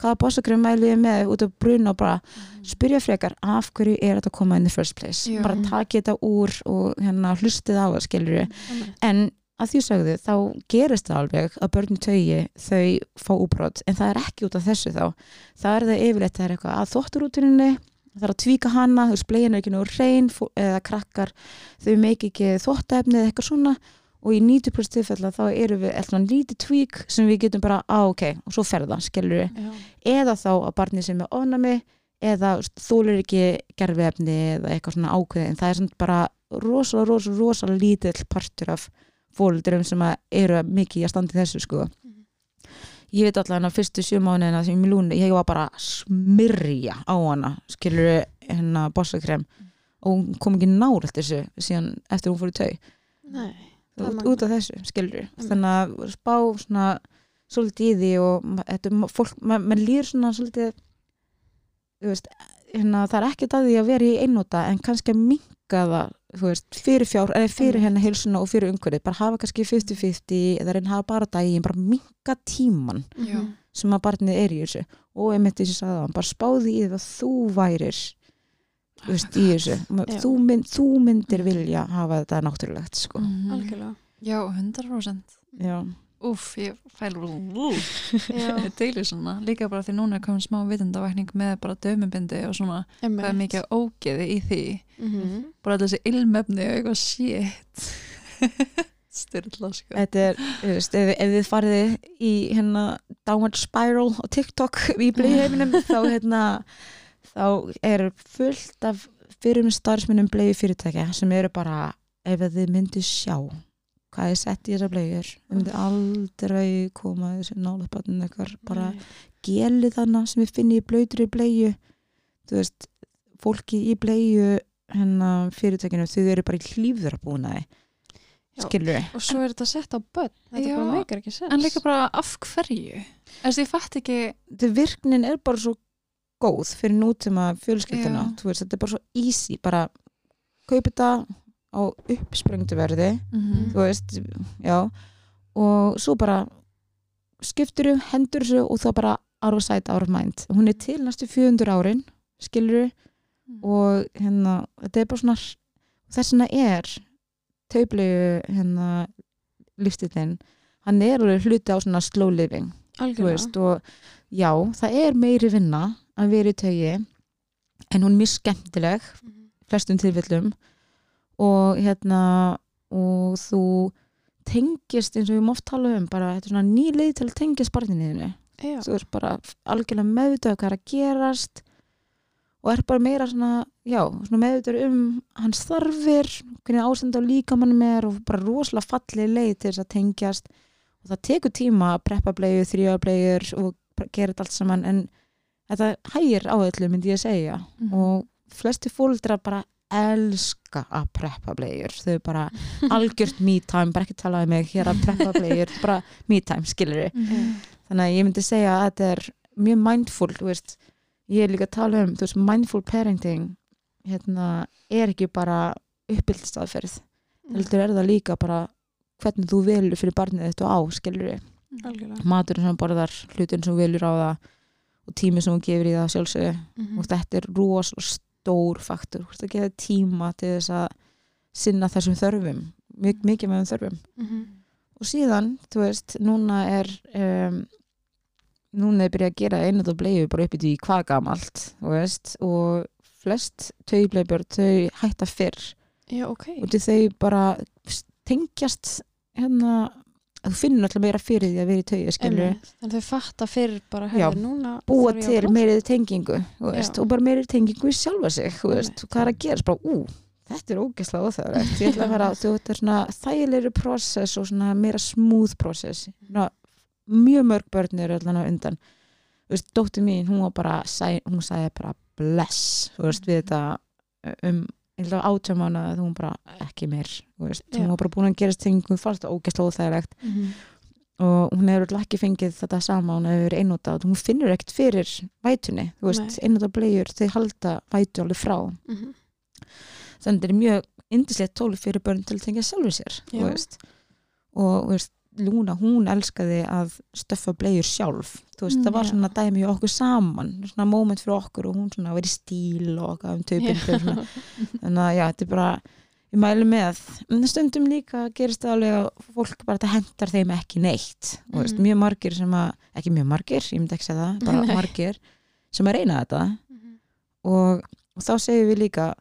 hvaða bossakrem mælið þið með út af brun og bara spyrja frekar af hverju er þetta að koma in the first place. Já. Bara takið þetta úr og hérna hlustið á það, skilur við. En að því sögðu, þá gerist það alveg að börn í taugi þau fá úbrot, en það er ekki út af þessu þá. Það er það yfirleitt það er eitthvað að þótturútuninni, það er að tvíka hana, þú er ekki nú reyn eða krakkar, þau meik ekki þóttaefni eða eitthvað svona og í 90% tilfella þá eru við eitthvað lítið tvík sem við getum bara, á ok, og svo ferða, skilur við. Eða þá að barnið sem er ofnami eða þúlur ekki gerfiefni eða eitthvað svona ákveði, en það er samt bara rosalega, rosalega, rosalega lítill partur af fóldurum sem eru mikið að standa í þessu sko. Ég veit allavega að fyrstu sjö mánuðina sem ég lúni, ég var bara að smyrja á hana, skilur hennar bossakrem. Og hún kom ekki nálægt þessu síðan eftir hún fór í tau út, út af þessu, skilur Einmitt. þannig að spá svona svolítið í því og ma- þetta, ma- fólk, ma- mann líður svona svolítið þú veist, hérna, það er ekkert að því að vera í einnóta en kannski að minka það veist, fyrir fjár, eða fyrir henni heilsuna og fyrir umhverfið, bara hafa kannski 50-50 eða reyna hafa bara daginn, bara minka tíman Já. sem að barnið er í þessu og einmitt þessi sagði hann, bara spáði í því að þú værir þú veist, í þessu þú, mynd, þú myndir vilja hafa þetta náttúrulegt sko. Mhm. Algjörlega. Já, 100% Já. Úf, ég fæl deilir svona, líka bara því núna er komin smá vitundavækning með bara dömubindi og svona, hvað er mikið ógeði í því. Mhm. bara allir þessi ilmefni og eitthvað shit. Styrla sko. Þetta er, þú veist, ef, ef þið farið í hérna downward spiral á TikTok í bleiðheiminum þá hérna þá er fullt af fyrir starfsmunum bleiði fyrirtækja sem eru bara, ef þið myndi sjá hvað er sett í þessar bleiður þið myndi aldrei koma þessu nálaðbarnin eitthvað bara gelið þarna sem við finnum í blöytri bleiðu þú veist, fólki í bleiðu hennar fyrirtækinu þau eru bara í hlýfður að búna við og svo er þetta sett á börn. Þetta Já. bara meikar ekki sens. En líka bara af hverju? Ég ekki þetta virknin er bara svo góð fyrir nútíma þú veist, þetta er bara svo easy. Bara kaupa þetta á uppsprengtu verði mm þú veist, já og svo bara skiptur þú, hendur þessu og þá bara out of sight, out of mind. Hún er til næstu 400 árin skilur og hérna, þetta er bara svona þess vegna er tauplu hérna lífstillin, hann er alveg hluti á svona slow living veist, og já, það er meiri vinna að vera í taugi en hún er mjög skemmtileg Mhm. flestum tilfellum og hérna og þú tengist eins og við mátt tala um bara þetta er svona ný leið til að tengja spartiniðinu Já. þú veist bara algjörlega meðvitað hvað er að gerast og er bara meira svona, já, svona meðutur um hans þarfir hvernig ástand á líkamannum er og bara rosalega fallið leið til þess að tengjast og það tekur tíma að preppa bleiður, þrjóða bleiður og gera þetta allt saman en þetta hægir á öllu myndi ég segja Mhm. og flesti fóldrar bara elska að preppa bleiður þau bara algjört me time bara ekki tala um mig hér að preppa bleiður bara me time, skilur Mhm. þannig að ég myndi segja að þetta er mjög mindful, þú veist. Ég er líka að tala um, þú veist, mindful parenting hérna, er ekki bara uppbyldstaðferð heldur er það líka bara hvernig þú velur fyrir barnið þetta á, skilur algjörlega. Maturinn sem borðar, hlutin sem velur á það og tími sem þú gefur í það sjálfsögðu. Mhm. og þetta er ros og stór faktur, þú veist að gefa tíma til þess að sinna þessum þörfum. Mjög mikið með þörfum. Mhm. og síðan, þú veist, núna er um, núna er byrjað að gera einu og bleiðu bara upp í því hvað gamalt, þú veist. Og flest taubleibjörn þau hætta fyrr. Já, ok. Og þau bara tengjast hérna þú finnur alltaf meira fyrir því að vera í þannig að þau fatta fyrir bara hefur núna búa til meirið tengingu veist, og bara meirið tengingu í sjálfa sig þú veist, hvað er að gera bara, ú, þetta er ógeðslega óþægilegt. Ég ætla að veist, það er svona þægilegri process og svona meira smooth process. Svona, mjög mörg börn eru allan á undan. Veist, dóttir mín, hún var bara hún sagði bara bless við þetta um átjámána að hún bara ekki meir hún var bara búin að gerast tengingu fannst það ógeðslega óþægilegt. Mhm. og hún hefur örugglega ekki fengið þetta sama hún hefur verið einnóta og hún finnur ekkert fyrir vætunni, einnóta bleiur þau halda vætu alveg frá. Mhm. þannig að þetta er mjög indislegt tól fyrir börn til að tengja sjálfur sér og þú veist, Lúna, hún elskaði að stöffa bleiur sjálf þú veist, Mm, það var svona dæmi hjá okkur saman svona moment fyrir okkur og hún svona verið stíl og okkar um taupindu svona. þannig að já, þetta er bara ég mælu með, en stundum líka gerist það alveg að fólk bara þetta hendar þeim ekki neitt, þú veist, Mhm. mjög margir sem að, ekki mjög margir, ég myndi ekki segja það bara Nei. margir sem að reyna þetta Mhm. og, og þá segjum við líka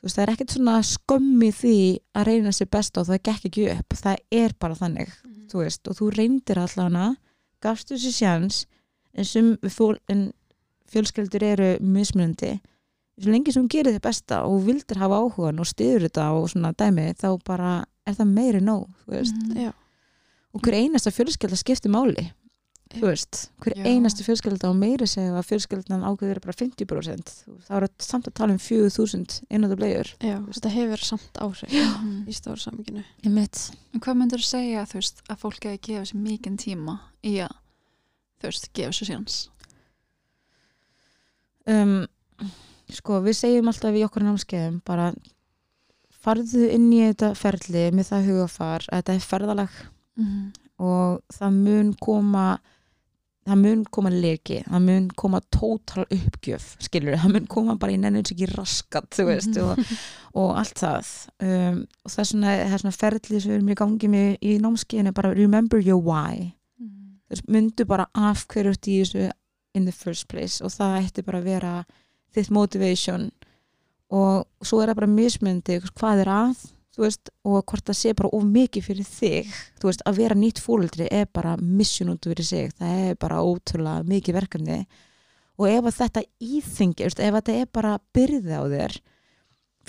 þú veist, það er ekkert svona skömmi því að reyna sér best og það gekk ekki upp það er bara þannig. Þú veist og þú reyndir allana, gafstu sér sjans en, sum, fól, en fjölskyldur eru mismunandi svo lengi sem hún gerir þið besta og vildir hafa áhugan og stiður þetta og svona dæmi þá bara er það meiri nóg. Já. og hver einasta fjölskylda skiptir máli þú veist, hver Já. einasta fjölskylda og meiri segja að fjölskyldan ákveður bara 50% þá er það samt að tala um 4000 innandu bleiður Já, þetta hefur samt áhrif Mhm. í mitt En hvað myndur þú segja veist, að fólk hefði gefa sér mikinn tíma í að þú veist, gefa sér sjans um, sko við segjum alltaf í okkur námskeiðum bara farðu inn í þetta ferli með það hugafar að þetta er ferðalag mm. og það mun koma það mun koma leki það mun koma tótal uppgjöf skilur, það mun koma bara í nennins ekki raskat þú veist Mhm. og, og allt það um, og það er svona, það er svona ferli sem við erum í gangi með í námskeiðinu bara remember your why Mm. veist, myndu bara af hverju ert í þessu in the first place og það ætti bara að vera þitt motivation og svo er það bara mismyndi hvað er að veist, og hvort það sé bara of mikið fyrir þig veist, að vera nýtt fóreldri er bara út fyrir sig það er bara ótrúlega mikið verkefni og ef þetta íþingi ef þetta er bara byrði á þér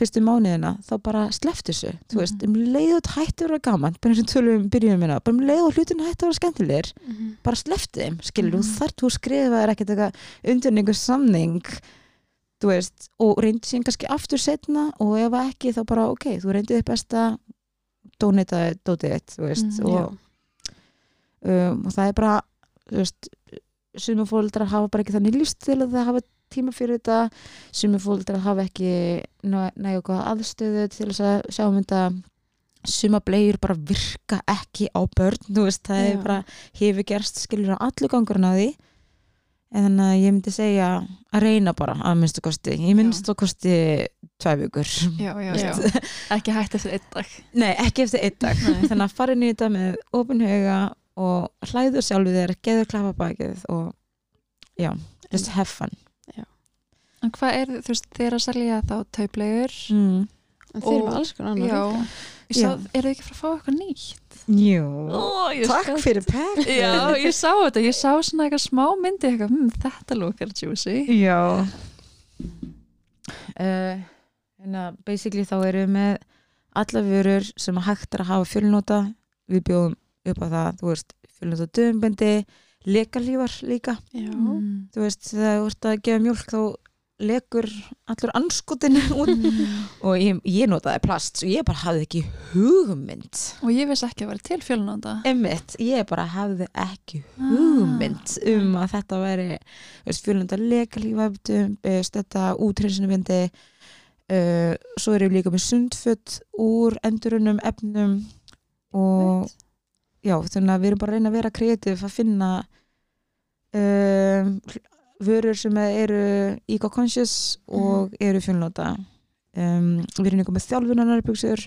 fyrstu mánuðina þá bara sleft þessu, veist, Mhm. um leiðut hætti að vera gaman, bara eins og tölum um byrjunum minna, bara um leiðut hlutinu hætti að vera skemmtilegir Mhm. bara slefti þeim, skilur, Mhm. þú þarf þú skrifaðir ekkert eitthvað undir einhver samning veist, og reyndi síðan kannski aftur setna og ef ekki þá bara ok, þú reyndið þitt besta donataði þú veist Mhm, og, um, og það er bara sumum fóldrar hafa bara ekki þannig líst til að það hafa tíma fyrir þetta, sumum fóldrar hafa ekki nægu góða aðstöðu til þess að sjá um þetta suma bleiur bara virka ekki á börn, þú veist, það er hefur gerst skilur á allu gangurinn á því en þannig að ég myndi segja að reyna bara að minnstu kosti. Ég minnstu kosti tvei vikur. Já, já, Já. Ekki hægt eftir einn dag. Nei, ekki eftir einn dag. Nei. þannig að fara inn í þetta með opin huga og hlæðu sjálfu þér geður klappa bakið og já, just have fun. En hvað er, þú veist, þeir að selja þá tauplegur mm. En þeir eru alls konar Já, sá, eru þið ekki að fara að fá eitthvað nýtt? Jú, Ó, takk skal- fyrir pekk Já, ég sá þetta, ég sá svona eitthvað smá myndi eitthvað, hm, þetta lúkar juicy. Já. Uh, en að basically þá erum við með alla vörur sem að hægt er að hafa fjölnóta við bjóðum upp á það, þú veist fjölnóta dömbendi, lekalífar líka, Já. Mm. þú veist þegar þú ert að gefa mjólk þá lekur allur anskotin út. Og ég, ég notaði plast og ég bara hafði ekki hugmynd. Og ég vissi ekki að vera til fjölunanda Emmitt, ég bara hafði ekki hugmynd um að þetta væri fjölunda lekalífabdum þetta útrinsinubindi uh, svo erum við líka með sundfutt úr endurunum efnum og já, þannig að við erum bara að reyna að vera kreatív að finna um, vörur sem eru eco-conscious og eru fjölnóta um, við erum líka með þjálfunarnarbuxur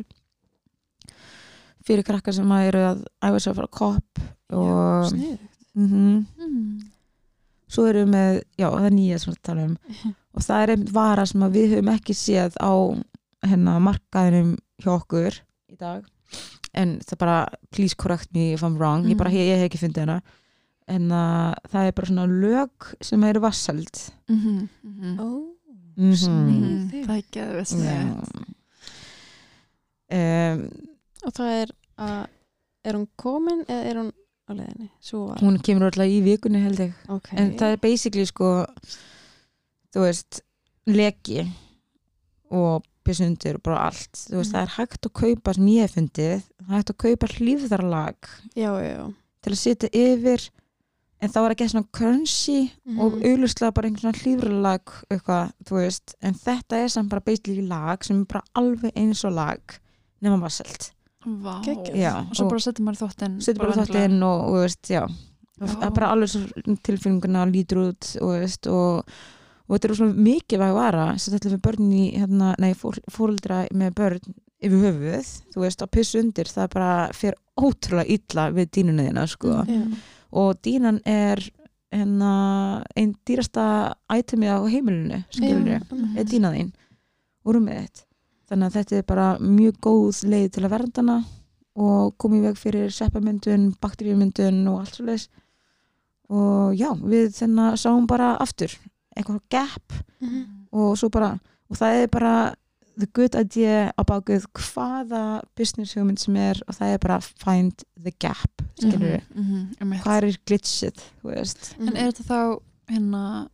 fyrir krakkar sem eru að æfa sér að fara kopp og Sniðugt. mm mm. svo erum við með, já það er nýja sem við tala um. Og það er einmitt vara sem við höfum ekki séð á hérna markaðinum hjá okkur í dag. En það bara, please correct me if I'm wrong. Ég bara, Mhm. ég, ég hef ekki fundið hana en að það er bara svona lög sem eru vassald Mm -hmm. Mm -hmm. Ó, mm Sniðugt. það er geðvist um, og það er að er hún komin eða er hún á leiðinni? Svo var, hún kemur alltaf í vikunni held ég ok. en það er basically sko þú veist leki og pissundir og bara allt veist Mhm. það er hægt að kaupa sem ég hef fundið það er hægt að kaupa já. til að setja yfir en þá er ekki svona crunchy og Mhm. auðvitað bara einhvern svona hlýfðarlag eitthvað, þú veist, en þetta er samt bara basically lag sem er bara alveg eins og lag nema vasselt Vá. Geggjað. Já, og svo bara setjum maður í þóttin setja bara þátt inn og, og þú veist, já Já. það er bara alveg svo tilfinninguna lítur út og, veist, og, og þetta er svona mikilvæg vara sem þetta fyrir börn í hérna, nei, fór, fóreldra með börn yfir höfuð, þú veist, að pissu undir það bara fyrir ótrúlega illa við dýnuna þína, sko Já. Og dýnan er hérna einn dýrasta itemið á heimilinu. Mhm. er dýna þín og rúmið þitt þannig að þetta er bara mjög góð leið til að vernda hana og koma í veg fyrir seppamyndun, bakteríumyndun og allt svo leis og já, við þennan sáum bara aftur eitthvað gap Mhm. og svo bara og það er bara the good idea á bakuð hvaða business hugmynd sem er og það er bara find the gap skilur við, -hmm. hvað er glitchið þú veist, en er þetta þá hérna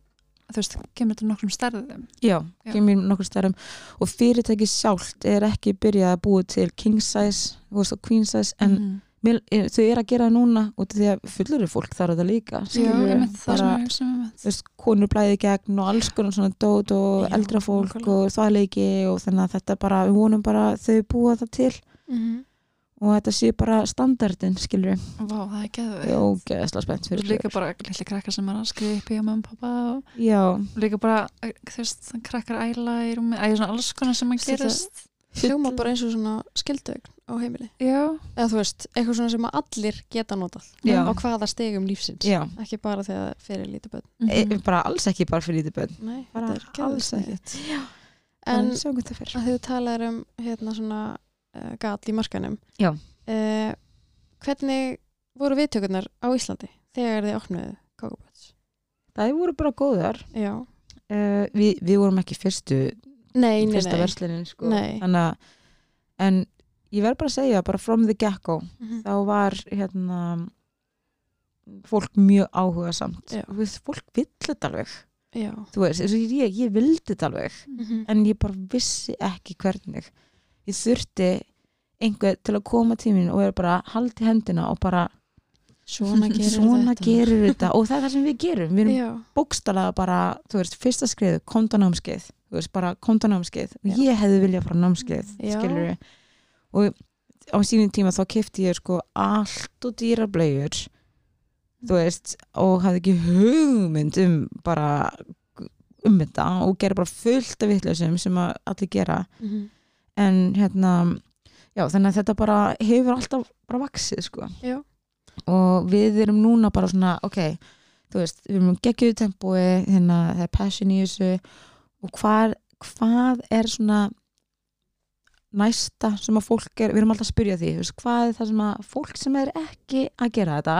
þú veist, kemur þetta nokkrum stærðum já, Já. kemur nokkur stærðum og fyrirtæki sjálft er ekki byrjað að búa til king size þú veist, og queen size en Mhm. mér, er, þau eru að gera það núna út af því að fullur fólk líka já, skilurðu, ég með það bara, sem ég hugsa um þú veist, konur blæði gegn og alls konar svona dót og Já, eldra fólk og þvæleiki og þannig að þetta bara, við vonum bara að þau búa það til Mhm. Og þetta sé bara standardin, skilur við Vá, það er geðveikt. og ógeðslega spennt Og fyrir líka þau. bara litli krakkar sem er að í að mamma og pappa og Já, líka bara, þú veist, krakkar æla í rúmi, ægir svona alls konar sem að gerist Hljóma bara eins og svona skildögn á heimili. Já, Eða þú veist, eitthvað svona sem að allir geta notað. Já. Á hvaða stegum lífsins. já Ekki bara þegar fyrir lítið börn. e, Mhm. bara alls ekki bara fyrir lítið bönn Nei, bara þetta er Já, En en það fyrir að þau talar um hérna svona uh, gall í markanum. Já. Uh, hvernig voru viðtökurnar á Íslandi þegar þið opnuðu Kókaböts? Það voru bara góðar Já. uh, við, við vorum ekki fyrstu Nei, nei, fyrsta nei. verslinin sko. En ég verð bara að segja, bara from the get-go Mhm. þá var hérna fólk mjög áhuga samt fólk vill þetta alveg Já. þú veist, ég, ég vildi þetta alveg Mhm. en ég bara vissi ekki hvernig ég þurfti einhver til að koma tímin og vera bara haldi hendina og bara Svona gerir svona þetta. gerir þetta og það er það sem við gerum við erum Já. bókstala bara, þú veist, fyrsta skriðu kontanámskeið, þú veist, bara kontanámskeið og ég hefði viljað fara námskeið Já. skilur við og á sínum tíma þá kefti ég sko allt og dýra blegjur þú veist, og hafði ekki hugmynd um bara um þetta og gera bara fullt af vitlausum sem að allir gera Mhm. En hérna já, þannig að þetta bara hefur alltaf bara vaksið sko Já. og við erum núna bara svona ok, þú veist, við erum geggjöðu tempói, hérna, það er passion í þessu og hvað, hvað er svona næsta sem að fólk er, við erum alltaf að spyrja því veist, hvað er það sem að fólk sem er ekki að gera þetta,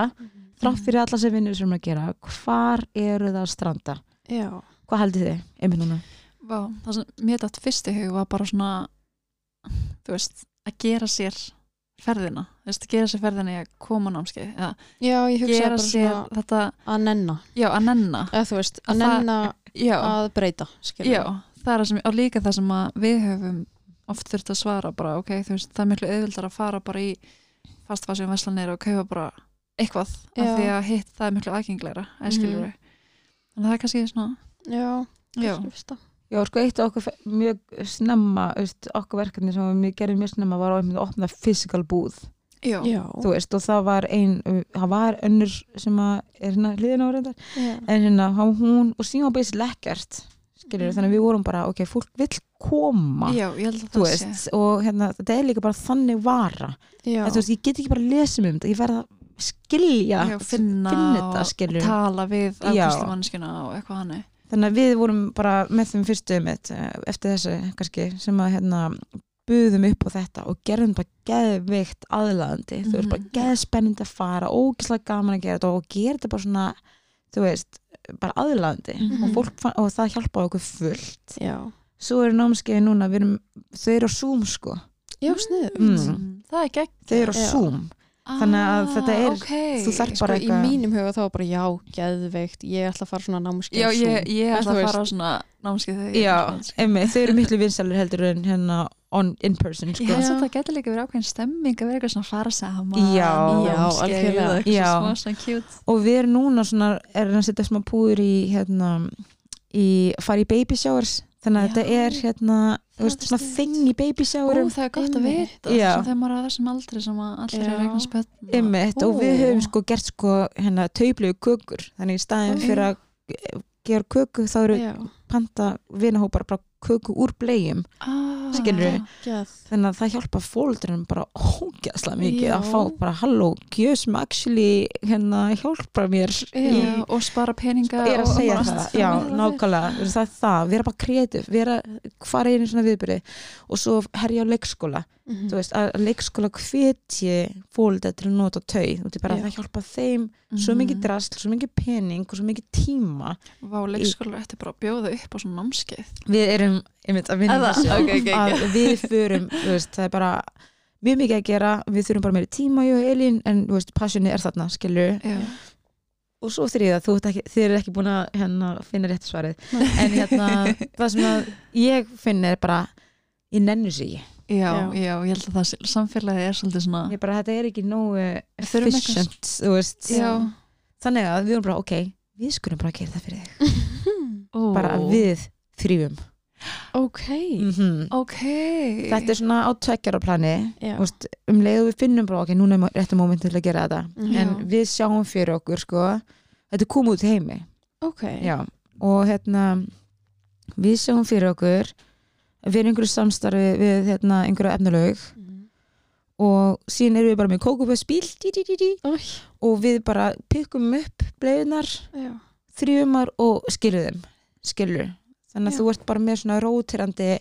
þrátt fyrir alla sem vinnur sem að gera, hvar eru það að stranda Já. hvað haldið þið, einmitt núna? Vá, það sem mér dætt fyrst í hug var bara svona þú veist, að gera sér ferðina, þú veist, að gera sér ferðina í að koma námskeið, eða já, ég hugsa bara svona þetta, að nenna já, að nenna eða þú veist, að Að nenna já, að breyta skilur já, það er sem, líka það sem að við höfum oft þurft að svara bara, ok, þú veist, það er miklu auðvildar að fara bara í fastfasjum veslanir og kaupa bara eitthvað, Já. af því að hitt það er miklu aðgengilegra, eða Mhm. við þannig að það er kannski svona, já, já, kannski fyrsta. Já, sko, eitt af okkur mjög snemma, veist, okkur verkefni sem við gerum mjög snemma var að opna physical búð, já, já, þú veist, og það var ein, það var önnur sem að er hérna hliðin á reyndar, já. en hérna, hún, og síðan var lekkert, skiljur, Mhm. þannig að við vorum bara, ok, fólk vill koma, já, ég held að þú það veist, sé. og hérna, þetta er líka bara þannig vara, já. en þú veist, ég get ekki bara að lesa um þetta, ég verð að skilja, já, finna, finna þetta, og tala við Já. afgjörslumannskjuna og eitthvað hannig þannig að við vorum bara með þeim fyrstu mitt eftir þessu kannski sem að hérna buðum upp á þetta og gerðum bara geðveikt aðlaðandi þú veist bara Mhm. geðspennandi að fara ógislega gaman að gera þetta og gera þetta bara svona þú veist, bara aðlaðandi Mhm. og, fólk, fann- og það hjálpaði okkur fullt já, svo eru námskeiði núna erum, þau eru á Zoom sko já, snið Mm. það er gegn þau eru á. Zoom Þannig að þetta er- okay. þú þarft sko, bara í eitthvað- mínum huga þá var bara já, geðveikt ég ætla að fara svona námskeið já, ég, Zoom. ég En ætla að fara á svona námskeið þegar ég já, sko. emmi, þau eru miklu vinsalir heldur en hérna on, in person sko. Ég held Já. að það getur líka verið ákveðin stemming að vera eitthvað svona fara saman Já. Já, námskeið Já. svona og við erum núna svona er að setja smá púður í hérna í fara í baby showers þannig að Já. þetta er hérna þú veist, svona þing í baby Ó, showerum það er gott að vita þegar maður er að þessum aldri sem allir er eitthvað spöld og við höfum sko gert sko hérna tauplugu kökur. Þannig í staðin fyrir að gera köku þá eru panta vinahópar bara köku úr blegjum ah, geð þannig að það hjálpa fóldurinn bara ógæslega mikið Já. að fá bara halló, gjöð sem actually hérna hjálpa mér Já, og spara peninga er og, og það, allt. já, það. nákvæmlega það er það, vera bara kreatív vera, inn í svona viðbyrði og svo herja á leikskóla Mhm. þú veist, að leikskóla hvetji fólk til að nota tau, bara það hjálpa þeim svo mikið Mhm. drasl, svo mikið pening og svo mikið tíma Vá, leikskólar ætti bara að bjóða upp á svona námskeið? Við erum, einmitt, að vinna þessu. Ok, ok, ok. að við förum, þú veist, það er bara mjög mikið að gera, við þurfum bara meiri tíma ég og Elín, en þú veist, passioni er þarna skilur, Já, og svo þriða þú ert ekki, þið eru ekki búin að hérna, finna rétt svarið, en hérna það sem að ég finn er bara ég nennu sig ekki. já, Já. ég held að það samfélagið er svolítið svona ég bara, þetta er ekki nógu Við efficient, þú veist. Já. þannig að við erum bara, ok, við skulum bara gera það fyrir þig, Ó, bara við þrýfum. Ok. Mm Ok. Þetta er svona á tveggjara plani. Já, Þú veist, um leið og við finnum bara, ok, núna er réttu móment til að gera þetta. Mhm. en Já. við sjáum fyrir okkur, sko þetta er komið út heimi. Ok. Já, og hérna við sjáum fyrir okkur við erum einhverju samstarfi við hérna, einhverju efnalaug Mhm. og síðan erum við bara með kókupöðspíl Ói, og við bara pikkum upp bleiðunar, já, þrjumar og skilur þeim, skilur þannig að Já. þú ert bara með svona rótirandi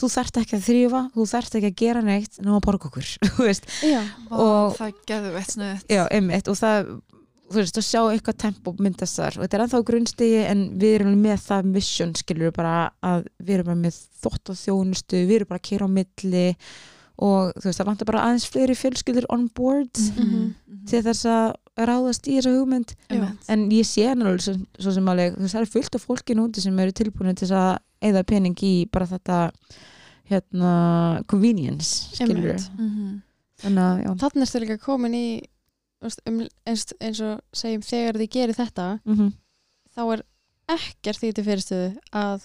þú þarft ekki að þrýfa, þú þarft ekki að gera neitt ná að borga okkur, þú veist. Já, og- það getur veitt snuð já, einmitt, og það þú veist, að sjá eitthvað tempo myndast þar. Og þetta er ennþá grunnstigi en við erum með það mission, skilur bara að við erum bara með þótt og þjónustu við erum bara að kera á milli. Og þú veist, það vantar bara aðeins fleiri fjölskyldur on board Mhm. til þess að ráðast í þessa hugmynd já. en ég sé hann alveg svo, svo sem alveg það er fullt af fólkin úti sem eru tilbúin til að eða pening í bara þetta hérna convenience, skilur Einmitt. Mhm. þannig að, já þannig ertu líka komin í um, eins, eins og segjum þegar þið gerir þetta mm þá er ekkert því til fyrirstöðu að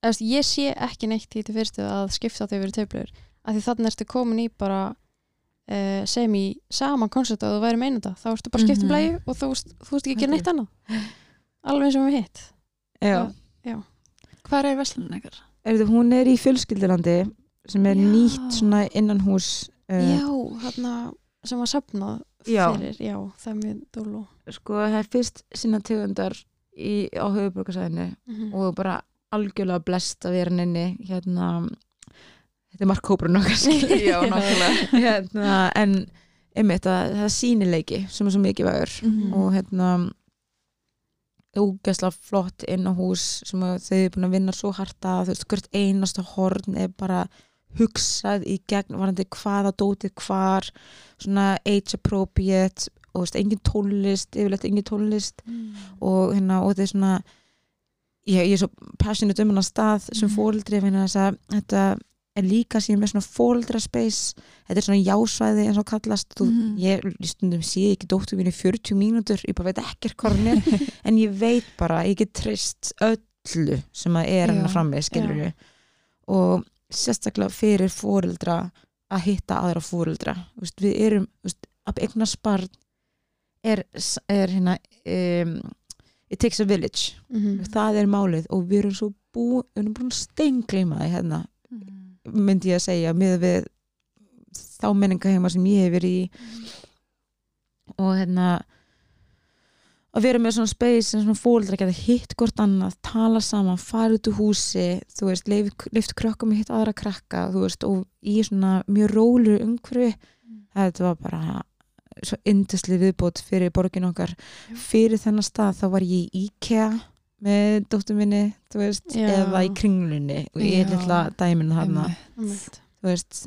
veist, ég sé ekki neitt því til fyrirstöðu að skipta þau verið töflur af því þannig ertu komin í bara uh, sem í sama koncept að þú væri meinunda þá ertu bara skipt um Mhm. blæju og þú þú veist ekki að gera neitt annað alveg eins og við hitt já, Hvað er er þetta, hún er í fjölskyldilandi sem er Já. nýtt svona innan hús uh, já, þarna sem var safnað Já. fyrir, já, það er mjög dólu sko það er fyrst sinna tegundar í, á höfuborgarsæðinu Mhm. og bara algjörlega blest að vera henni hérna þetta er markkóprun okkar hérna, en einmitt að það er sínileiki sem er svo mikið vægur Mhm. og hérna ógæsla flott inn á hús sem að þau eru búin að vinna svo harta þú veist, hvert einasta horn er bara hugsað í gegn varandi hvaða dótið hvar svona age appropriate og veist, engin tónlist, yfirleitt engin tónlist. Og hérna, og þetta er svona ég, ég er svo passionate um hennar stað sem finna þess að þetta er líka síðan með svona fóreldra space þetta er svona jásvæði eins og kallast þú, Mhm. ég í stundum sé ekki dóttur mínu í 40 mínútur, ég bara veit ekkert hvað hann er en ég veit bara, ég get trist öllu sem að er Já, hennar frammi skilur við og sérstaklega fyrir fóreldra að hitta aðra veist, við erum, veist, að eigna sparn er, er hérna um, it takes a village Mhm. það er málið og við erum svo bú, við erum búin að steingleima það hérna, Mm. Myndi ég að segja með við þá menningaheima sem ég hef verið í. Og hérna að vera með svona space sem svona fóldra geta hitt hvort annað, tala saman fara út úr húsi, þú veist leiftu krökkum að hitta aðra krakka veist, og í svona mjög rólu umhverfi. Þetta var bara svo indisli viðbót fyrir borgin okkar. Fyrir þennan stað þá var ég í IKEA með dóttur minni veist, eða í kringlunni og ég er litla dæminu þarna. Veist,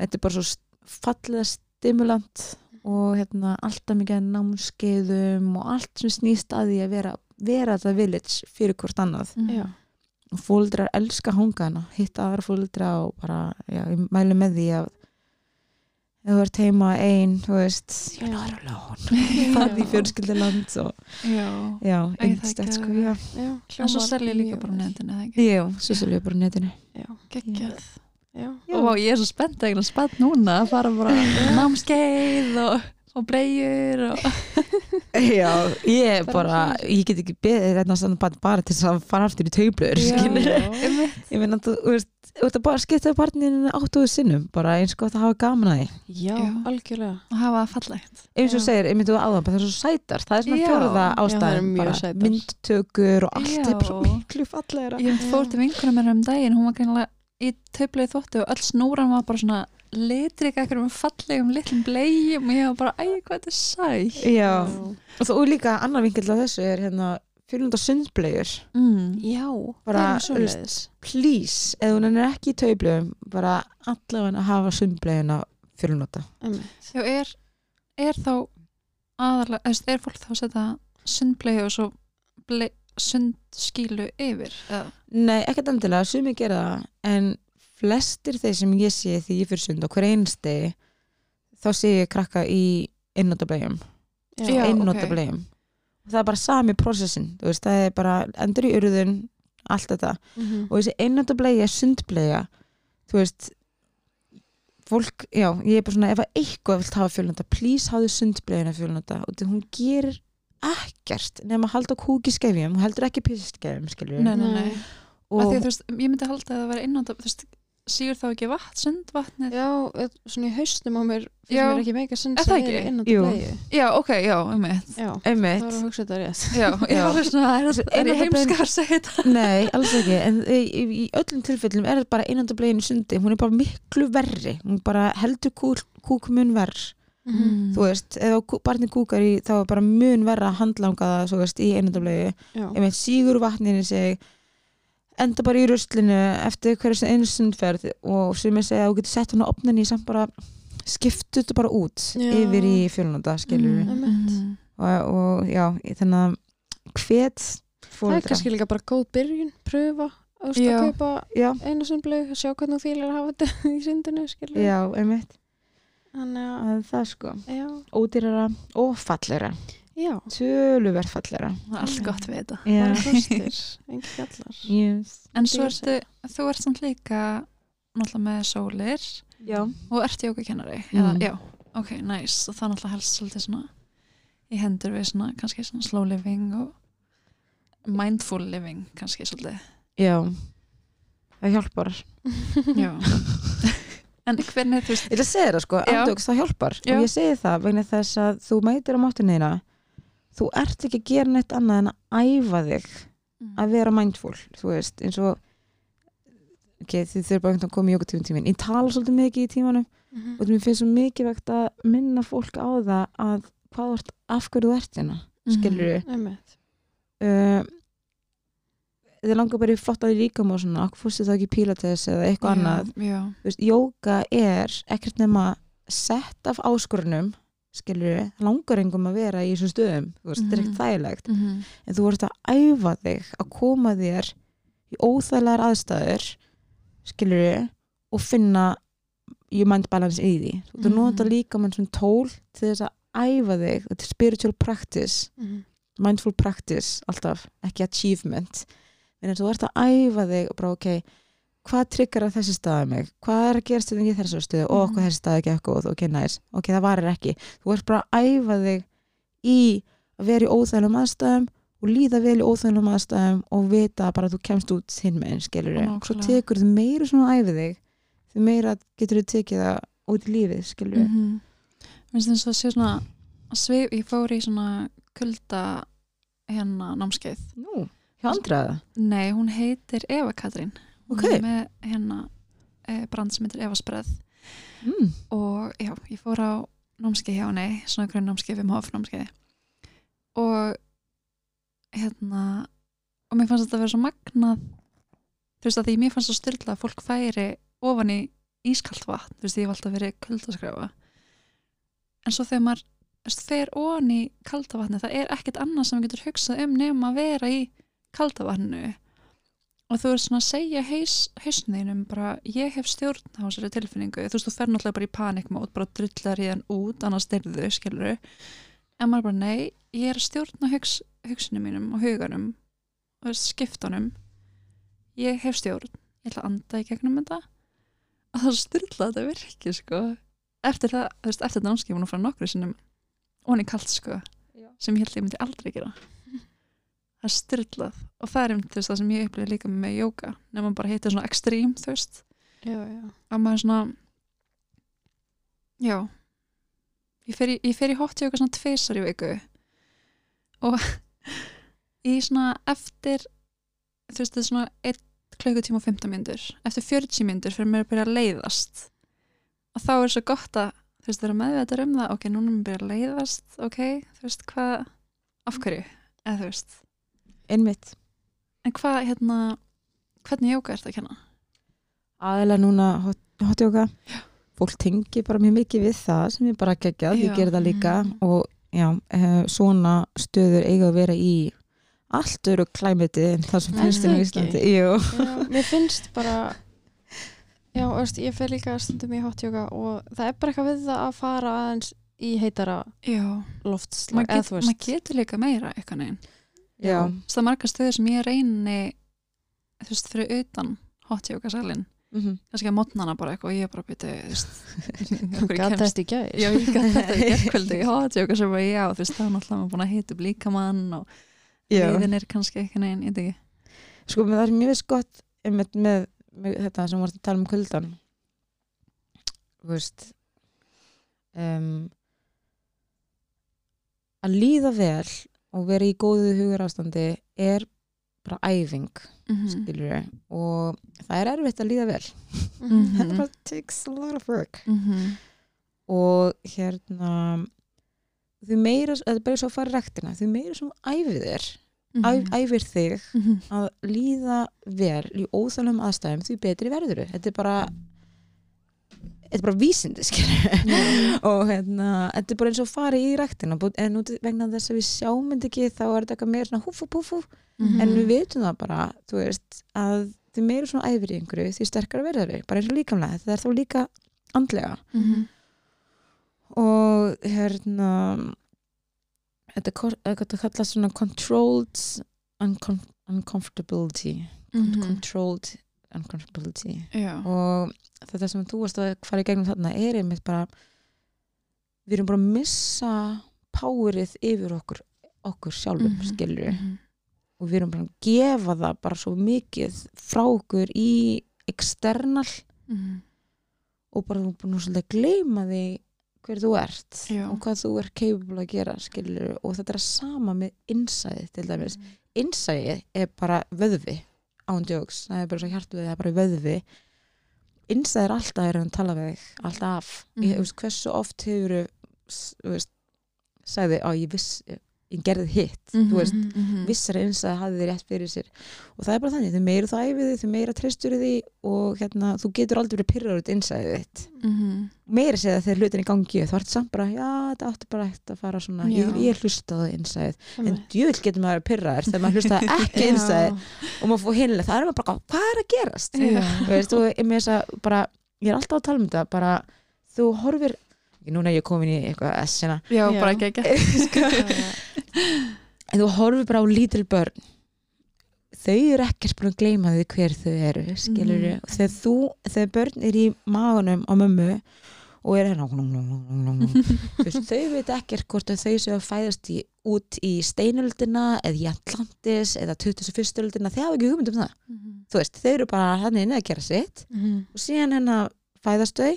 þetta er bara svo fallega stimulant og hérna alltaf mikið námskeiðum og allt sem snýst að því að vera, vera þetta village fyrir hvort annað. Mm. Já. og fóldrar elska hongana hitta aðra fóldra og bara já, ég mæli með því að ef þú ert heima ein þú veist, you're not alone. farði í fjölskyldiland og Já, ekki sko, já. Já, en svo selja líka bara netinu eða ekki? já, svo selja bara netinu. Já, Geggjað. Og ég er svo spennt að eignast spennt núna að fara bara námskeið og, og breyjur og já, ég er Bara ég get ekki beðið þetta stand bara, bara til þess að fara aftur í Einmitt. ég þú þú veist, þú veist að bara skipta barninu áttuðu sinnum, bara eins gott að hafa gaman að því. Já, Já. algjörlega. Og hafa það fallegt. Eins og Já. segir, ég myndi þú áðan, bara það er svo sætar það er svona það eru mjög bara myndtökur og allt Já. er bara miklu fallegra. Ég fór til vinkunum mér um daginn hún var greinlega í töflegi þóttu og öll snúran var bara svona litrik ekkur um fallegum litlum blegjum og ég var bara, æ, hvað þetta er sæ Já, og þú líka annar vinkill á þessu er hérna fjölunda sundblegur mm. Já, Bara, það er svoleiðis please, ef hún er ekki í taublum bara allavega að hafa sundblegina fjölunota Einmitt. Já, er, er þá aðalega, eða, er fólk þá að setja sundblegi og svo ble, sundskílu yfir eða? Nei, ekkert endilega, sumi gera það en flestir þeir sem ég sé því ég fyrir sund og hver einsti þá sé ég krakka í einnótablegjum Já, einnótablegjum og það er bara sami prósessin, þú veist, það er bara endur í urðun, allt þetta Mhm. og þessi einnótablegja, sundblegja þú veist fólk, já, ég er bara svona ef að eitthvað vilt hafa fjölnota, please hafðu sundblegjuna fjölnota og því hún gerir ekkert nema að halda kúki skefjum hún heldur ekki písskefjum, skilur Nei, nei, nei. og Og því, veist, ég myndi halda að það þú veist, sígur þá ekki vatn, sundvatnið Já, svona í haustum á mér finnst Já. mér ekki meika sund Er sem það er ekki? inn á Jú. bleiu Já, ok, já, um mitt Já, einmitt það var að hugsa þetta rétt Já, já, Já. svona, er, það, er ég einnota heimska að segja þetta Nei, alls ekki, en í, í, í öllum tilfellum er þetta bara einnandablegin í sundi, hún er bara miklu verri, hún bara heldur kúk, kúk mun verð, Mhm. þú veist, ef kú- barnið kúkar í þá er bara mun verra að handlanga það, svo veist, í einnandablegi, Já, ef með sígur vatninu sig, enda bara í ruslinu eftir hverju sem einu sundferð og sem ég segja að þú getur sett hún á opninni samt bara skiptu þetta bara út Já. yfir í fjölnanda, skilur Mm. mm. og, og já, þannig að hvet það er kannski líka bara góð byrjun pröfa Já, einu sundbleið sjá hvernig þú fýlar að hafa þetta í sundinu skilur já, einmitt. Þannig að, að það sko. Já, ódýrara og fallegra. já töluvert er allt gott við þetta. Bara kostir, engi gallar. Yes. En ertu, þú ert samt líka náttúrulega með sólir. Já, og ert jókakennari Mm. eða, já, ok, nice. Og það náttúrulega helst svolítið svona í hendur við svona, kannski svona slow living og mindful living kannski svolítið. Já. Það hjálpar. Já. En hvernig þú veist ég ætla að segja það sko, andjóks það hjálpar. Já. og ég segi það vegna þess að þú mætir á máttunina þú ert ekki að gera neitt annað en að æfa þig að vera mindful þú veist, eins og ok, þið þurfum bara að koma í jókatífum tímin ég tala svolítið mikið í tímanum Mhm. og mér finnst svo mikilvægt að minna fólk á það að hvað þú ert, af hverju þú ert hérna skilur við Einmitt. uh, þið langar bara í flottaði líkam og svona, okkur fórstu það ekki í pilates eða eitthvað annað, já, þú veist, jóka er ekkert nema sett af áskorunum skilur langar engum að vera í þessum stöðum, þú veist, þetta er Mhm. ekkert þægilegt mhm, en þú ert að æfa þig að koma þér í óþægilegar aðstæður skilur og finna you mind balance í því þú að Mhm. nota líka mann sem tól til þess að æfa þig, þetta er spiritual practice Mhm. mindful practice alltaf, ekki achievement en þú ert að æfa þig og bara ok, hvað tryggar að þessi staði mig? Hvað er að gerast þetta í þessu stöðu? Og Mhm. okkur þessi staði ekki eitthvað ok, næs, ok, það varir ekki. Þú ert bara að æfa þig í að vera í óþælum aðstæðum og líða vel í óþælum aðstæðum og vita bara að þú kemst út hinn með einn skilur Nákvæmlega. svo tekur þið meira svona að æfa þig því meira getur þið tekið það út í lífið skilur mhm. Mér finnst eins og sé svona svif, ég fór í svona kulda hérna námskeið. Nú, Nei, hún heitir Eva Katrín Hún Ok. er með hérna e, brand sem heitir Eva Spreð. Mm. og já, ég fór á námskeið hjá henni, svona grunn námskeið við MHF námskeið. Og hérna og mér fannst þetta að vera svo magnað. Þú veist að því mér fannst svo styrla að fólk færi ofan í ískalt vatn. Þú veist, ég hef alltaf verið kuldaskræfa en svo þegar maður fer ofan í kalda vatni það er ekkert annað sem við getur hugsað um nema að vera í kalda vatnu og þú veist svona að segja haus, hausninum bara ég hef stjórn á þessari tilfinningu. Þú veist þú fer náttúrulega bara í panikmót bara drullar í hann út, annars styrðu skilur en maður bara nei ég er að stjórna hugs, hugsunum mínum og huganum og skiptunum. Ég hef stjórn ég ætla að anda í gegnum þetta. Og það styrla þetta virki sko. Eftir það, þú veist, eftir þetta námskeifunum frá nokkru sinnum onni kalt sko Já. sem ég held ég myndi aldrei gera það er styrlað og það er um þess það sem ég upplifði líka með jóka nema bara heitir svona extreme þú veist. Já, já. að maður svona já. Ég fer í, í hot yoga svona tveisar í viku. Og í svona eftir þú veist þetta er svona 1 klukkutíma og 15 myndur eftir 40 myndur fyrir mér að byrja að leiðast. Og þá er svo gott að þú veist vera meðveitar um það. Ok, núna er mér að byrja að leiðast. Ok, þú veist hvað af hverju, eða þú veist einmitt en hvað hérna hvernig jóka er þetta að kenna? aðeinslega núna hot, hot yoga fólk tengi bara mjög mikið við það sem ég bara geggjað, Já. ég ger það líka Mhm. og já, eh, svona stöður eiga að vera í allt öru klæmiti en það sem finnst inn það í ekki? Íslandi. Já, mér finnst bara já, veist, ég fer líka stundum í hotjóka og það er bara eitthvað við það að fara aðeins í heitara loftslag maður get, mað getur líka meira eitthvað neginn já, það er margar stöður sem ég reyni þú veist, fyrir utan hot yoga salin, Mhm. kannski að mótnana bara eitthvað og ég er bara byrja, þú veist Gat þetta í gæð Já, ég gæti þetta í gerkvöldi í hot yoga sem bara, já, þú veist, það er náttúrulega búin að hita upp líkamann og já. liðin er kannski eitthvað neginn, ég veit ekki. Sko það er mjög gott með, með, með þetta sem varst að tala um kuldan þú veist um, að líða vel og vera í góðu hugur ástandi er bara æfing mm við og það er erfitt að líða vel Mhm. þetta bara takes a lot of work -hmm. og hérna því meira, þetta er bara svo að fara rektina því meira sem æfið er æf, æfir þig -hmm. að líða vel í óþælum aðstæðum því betri verður þetta er bara þetta er bara vísindi skilur og hérna, þetta er bara eins og fara í rektina en út vegna þess að við sjáum ekki þá er þetta eitthvað meira svona húf og púf Mhm. en við veitum það bara, þú veist að því meira svona æfir í einhverju því sterkara verður þau, bara eins og líkamlega þetta er þá líka andlega -hmm. og hérna þetta, þetta kallast svona controlled uncom uncomfortability Mhm. controlled uncomfortability Já, og þetta sem þú varst að fara í gegnum þarna er einmitt bara við erum bara að missa powerið yfir okkur okkur sjálfum, Mhm. skilur Mhm. og við erum bara að gefa það bara svo mikið frá okkur í external Mhm. og bara þú búin að gleyma því hver þú ert Já. og hvað þú er capable að gera skilur og þetta er sama með innsæði til dæmis, innsæði er bara vöðvi án djóks, það er bara svo hjartu það er bara vöðvi innsæði er alltaf er að tala við þig, alltaf Mhm. ég, þú veist, hversu oft hefur þú veist, sagði, á ég viss ég gerði hitt Mhm, þú veist, mhm. vissari eins að hafði þið rétt fyrir sér. Og það er bara þannig, þau meira þú æfið þið þau meira treystur því og hérna, þú getur aldrei verið pyrrar út innsæðið þitt. Mhm. meira segja þegar hlutin er í gangi þú ert samt bara, já, þetta átti bara ekkert að fara svona ég, Já. ég hlustaði innsæðið en djöðl getur maður að pyrra þér þegar maður hlustaði ekki Já. innsæðið og maður fór hinlega, það er maður bara, hvað er að gerast? Veist, og ég, bara, ég er alltaf að tala um þetta bara, þú horfir ekki núna er ég komin í eitthvað S-ina En þú horfir bara á lítil börn. Þau eru ekkert búin að gleyma því hver þau eru og þegar þú, þegar börn er í maganum á mömmu og er hérna þau veit ekkert hvort að þau séu að fæðast í, út í steinöldina eða í Atlantis eða 21. öldina, þau hafa ekki hugmynd um það. Þú veist, þau eru bara hann inn að gera sitt Mhm. og síðan hennar fæðast þau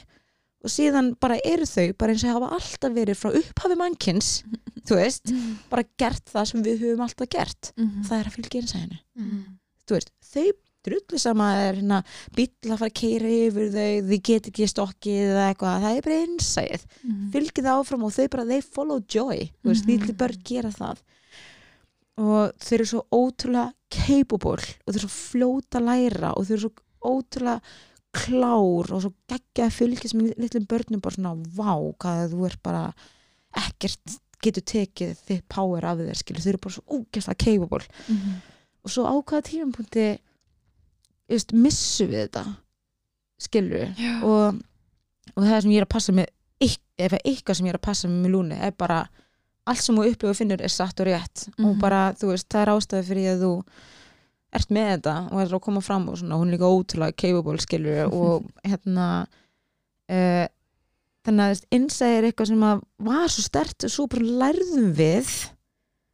og síðan bara eru þau bara eins og hafa alltaf verið frá upphafi mannkins þú veist, bara gert það sem við höfum alltaf gert. Það er að fylgja einsæðinu Mhm. þú veist, þau drullu sama er hérna bíll að fara að keira yfir þau þau get ekki stokkið eða eitthvað. Það er bara einsæð, fylgið það áfram og þau bara, they follow joy. Þú veist, Mhm. lítið börn gera það. Og þau eru svo ótrúlega capable og þau eru svo fljóta að læra og þau eru svo ótrúlega klár og svo geggja að fylgjast með litlum börnum bara svona, vá, hvað þú er bara ekkert getur tekið þitt power af þér, skilur, þau eru bara svo ógæslega capable. Og svo á hvaða tímapunkti þú veist, missu við þetta skilur og, og það sem ég er að passa með ef eitthvað sem ég er að passa með lúni er bara allt sem þú upplifa og finnur er satt og rétt. Og Mhm. bara, þú veist, það er ástæði fyrir að þú ert með þetta og er að koma fram og svona, hún er líka ótrúlega capable skilur og hérna uh, þannig að þú veist, innsæði er eitthvað sem að var svo stert og svo bara lærðum við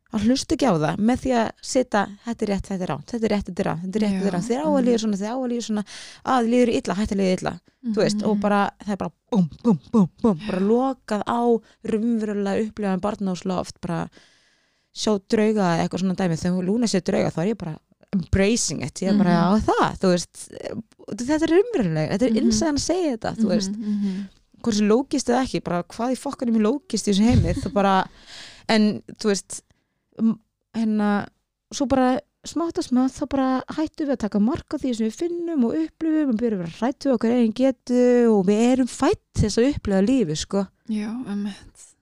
að hlusta ekki á það með því að setja, þetta er rétt, þetta er rátt þetta er rétt, þetta er rátt, þetta er rétt, þetta er rátt þér á að líða svona, þér á að líða svona að þér líður illa, hætti að líða illa þú veist, og bara, það er bara búm, búm, búm, búm, bara lokað á rumverulega upplifan barnáðsloft bara sjá drauga eða eitthvað svona dæmi, þegar Lúna sé drauga þá er ég bara embracing it, ég er bara Mhm. á það, þú veist þetta er rumverulega, þetta er Mhm. innsæðan að segja þetta, þú veist Mhm. hvort sem lókist eða ekki, bara hvað í fokkanum er lókist í þessu heimi, það bara en þú veist hérna, svo bara smátt að smátt þá bara hættum við að taka marka því sem við finnum og upplifum og byrjum að vera hrættu okkar eigin getu og við erum fætt þess að upplifa lífi sko, Já,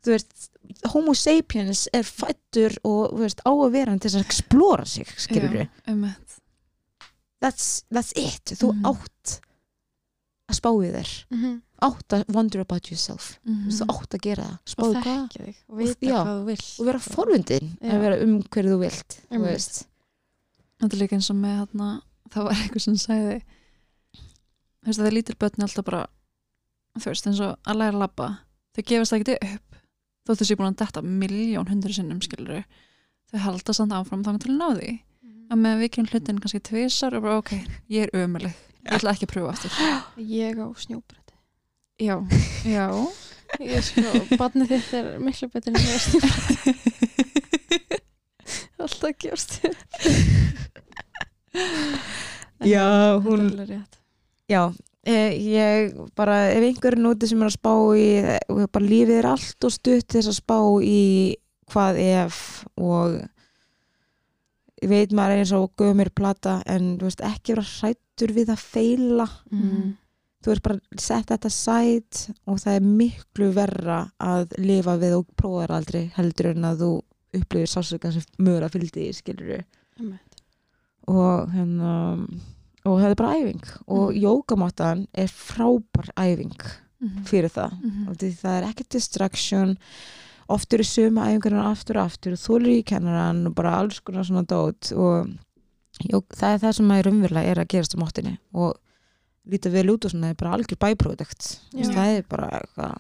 þú veist homo sapiens er fættur og veist, á að vera hann til að explora sig skilur við, that's, that's it. Þú Mhm. átt að spá í þér. Mhm. átt að wonder about yourself. Þú veist, þú átt að gera það, og spáðu hvað? þekkja þig og vita já, hvað þú vilt. Og vera forvindin að vera um hverju þú vilt þú Einmitt. veist. Þetta er líka eins og með hérna, það var eitthvað sem sagði þú veist að það er lítil börn alltaf bara þú veist eins og að læra að labba. Þau gefast það ekki upp þóttu séu búin að detta miljón hundur sinnum skilur þau halda samt áfram þannig til að ná því. Að með við kemur hlutin kannski tvisar og bara ok, ég er ömuleg ég ætla ekki að pröfa aftur. Ég á snjóbröti já, já. Ég sko, barnið þitt er miklu betur en ég á snjóbröti alltaf gjörst Já, hún- já, ég bara ef einhverjum núti sem er að spá í bara lífið er allt og stutt þess að spá í hvað ef og ég veit maður eins og gömur plata en þú veist ekki vera hrættur við að feila Mhm. þú veist bara sett þetta sæt og það er miklu verra að lifa við og prófa þér aldrei heldur en að þú upplifir sásökan sem mögur að fylgdi í skilur Einmitt. og hérna og það er bara æfing og Mhm. jókamáttan er frábær æfing Mhm. fyrir það Mhm. og því það er ekkert distraction oft eru suma æfingarnar aftur og aftur og þólir í kennaran og bara alls konar svona dót og jó, það er það sem maður raunverulega er að gerast á máttinni og lítið vel út og svona er bara algjör bæpródukt Já. það er bara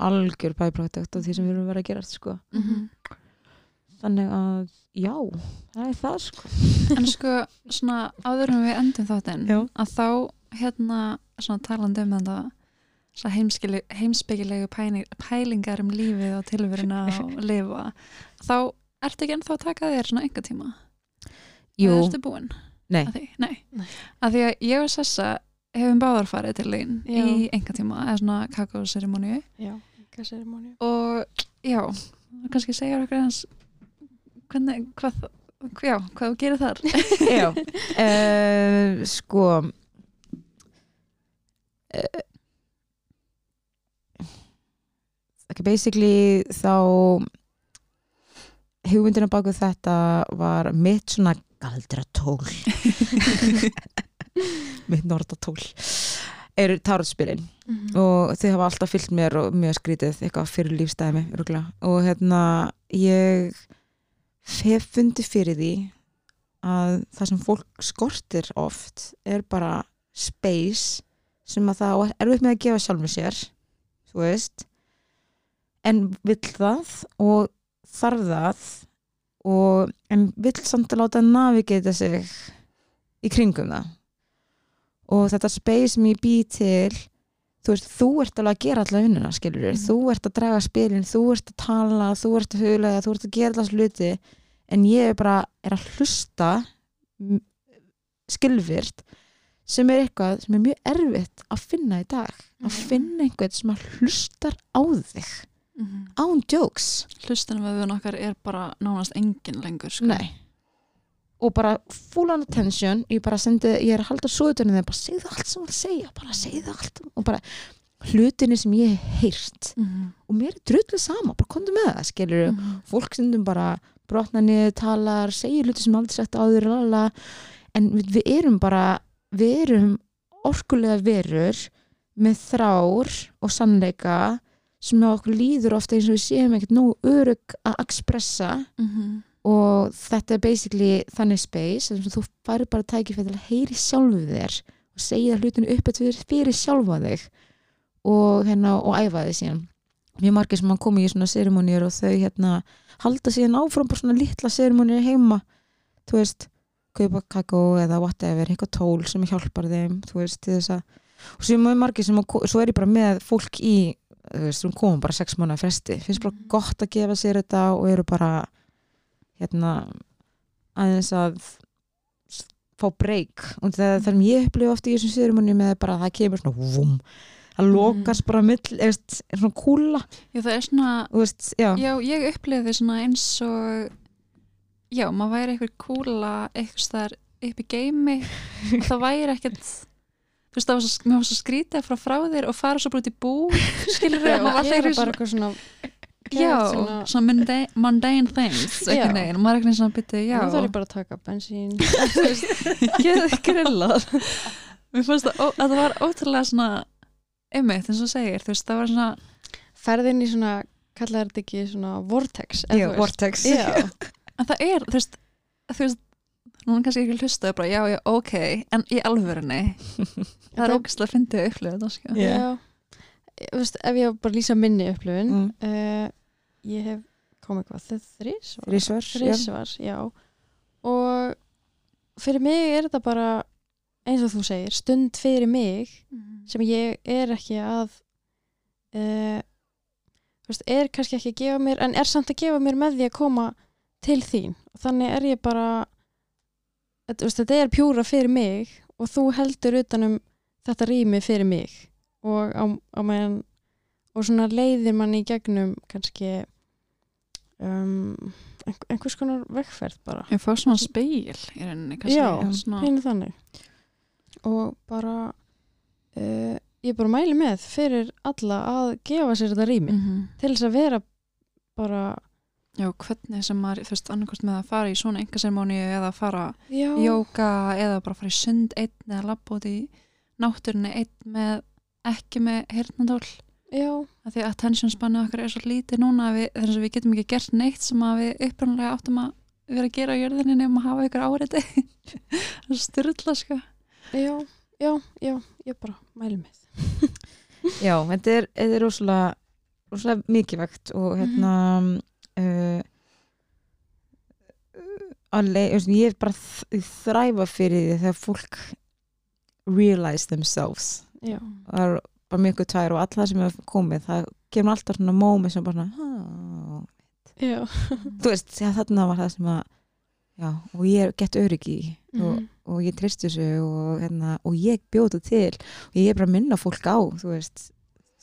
algjör bæpródukt af því sem við erum verið að gerast sko. Mhm. Þannig að já, það er það sko. En sko svona áður en við endum þáttinn að þá hérna svona talandi um þetta pæni- pælingar um lífið og tilveruna og lifa þá ertu ekki ennþá að taka þér svona enga tíma Jú, eða ertu búin nei, að því, nei. Nei. að því að ég og Sessa hefum báðar farið til þín Já. í enga tíma eða svona kakóserimóniu já, enga serimóni og já, kannski segja okkur hans hvernig, hvað, já, hvað þú gerir þar? Já, uh, sko uh, okay, basically þá hugmyndina baku þetta var mitt svona galdratól mitt nordatól eru tarotspilin Mhm. og þau hafa alltaf fyllt mér og mjög skrítið eitthvað fyrir lífstæmi og hérna ég hef fundið fyrir því að það sem fólk skortir oft er bara space sem að það á erfitt með að gefa sjálfur sér þú veist. En vill það og þarf það og en vill samt að láta navigata sig í kringum það. Og þetta space sem ég bý til þú veist, þú ert alveg að gera allavega vinnuna skilur Mhm. þú ert að draga spilin, þú ert að tala þú ert að huglega, þú ert að gera allavega hluti en ég er bara er að hlusta skilvirt sem er eitthvað sem er mjög erfitt að finna í dag. Að Mhm. finna einhvern sem að hlustar á þig. Án jokes. Hlustunum við okkar er bara nánast engin lengur sko. Og bara full on attention. Ég bara sendi, ég er að halda svo utan þeim bara segðu allt sem þú segja, bara segðu allt. Og bara hlutinni sem ég hef heyrt. Mhm. og mér er drullu sama, bara komdu með það skilur, Mhm. fólk stundum bara brotna niður, talar, segir hluti sem aldrei sagt áður, lala en við, erum bara, við erum orkulega verur með þrár og sannleika sem á okkur líður ofta eins og við séum ekkert nú örug að expressa. Mhm. og þetta er basically þannig space þar sem þú færi bara tækifæri til að heyri sjálfu þér og segja hlutinu upp fyrir, fyrir sjálfa þig og, hérna, og æfa þig síðan mjög margir sem að koma í svona serimónir og þau hérna halda síðan áfram bara svona litla serimónir heima. Þú veist, kaupa kakó eða whatever, eitthvað tól sem hjálpar þeim þú veist, þess að og svo er mjög margir sem að, svo er ég bara með fólk í þú veist, sem komum bara sex mánuða fresti. Finnst bara Mhm. gott að gefa sér þetta og eru bara hérna aðeins að fá breyk og það, það sem ég upplifa oft í þessum sérumunni með bara að það kemur svona vum, það lokast bara mill, eða er svona kúla. Já, það er svona veist, já, já, ég upplifði svona eins og já, maður væri eitthvað kúla eitthvað þar upp í geimi og það væri ekkert þú veist, það var svo, svo skrítið að fara frá þér og fara svo bara út í bú skilur var gera alltaf bara eitthvað svona já, svona- svona mundane, mundane things veginn, og maður er eitthvað svona byttið, já. Nú þarf ég bara að taka bensín. Geðu grillað. Mér fannst það, ó, að það var ótrúlega svona einmitt, eins og segir, þú veist, það var svona Ferðin í svona, kallar þetta ekki svona vortex já vortex en það er, þú veist, þú veist núna kannski ekki hlusta bara, já, já, ok en í alvörunni það er ógæslega að upplifa þetta sko. Já. Þú veist, ef ég bara lýsa minni upplifun Mm. uh, ég hef komið hvað þau þrísvar Þrísvar, já. já. og fyrir mig er þetta bara eins og þú segir, stund fyrir mig sem ég er ekki að uh, þú veist, er kannski ekki að gefa mér en er samt að gefa mér með því að koma til þín. Og þannig er ég bara þetta, þú veist, þetta er pjúra fyrir mig og þú heldur utanum þetta rými fyrir mig. Og á, á meðan og svona leiðir mann í gegnum kannski um, einhver, einhvers konar vegferð bara. Ég fór svona speil í rauninni kannski, Já, svona, Pínu þannig og bara uh, ég bara mæli með fyrir alla að gefa sér þetta rými. Mhm. til þess að vera bara já, hvernig sem maður, þú veist, annarkvort með að fara í svona engasermóni eða fara í jóka eða bara fara í sund einn eða labba út í náttúrunni einn með ekki með hirtnandól já, að því að attention spannu okkar er svo lítið núna við, þess að við getum ekki gert neitt sem að við upprannlega áttum að vera að gera á jörðinni nema að hafa ykkur er styrla sko já, já, já ég bara mæli með. Já, þetta er, er rosalega, rosalega mikilvægt og hérna uh, að leið, veist, ég er bara þræfa fyrir því þegar fólk realize themselves. Já, það er bara mjög tvær og alla sem hefur komið það kemur alltaf svona mómi sem bara svona, já. þú veist, já, þarna var það sem að já, og ég gett öryggi og, Mhm. og ég trist þessu og, hérna, og ég bjóta til. Og ég er bara að minna fólk á þú veist,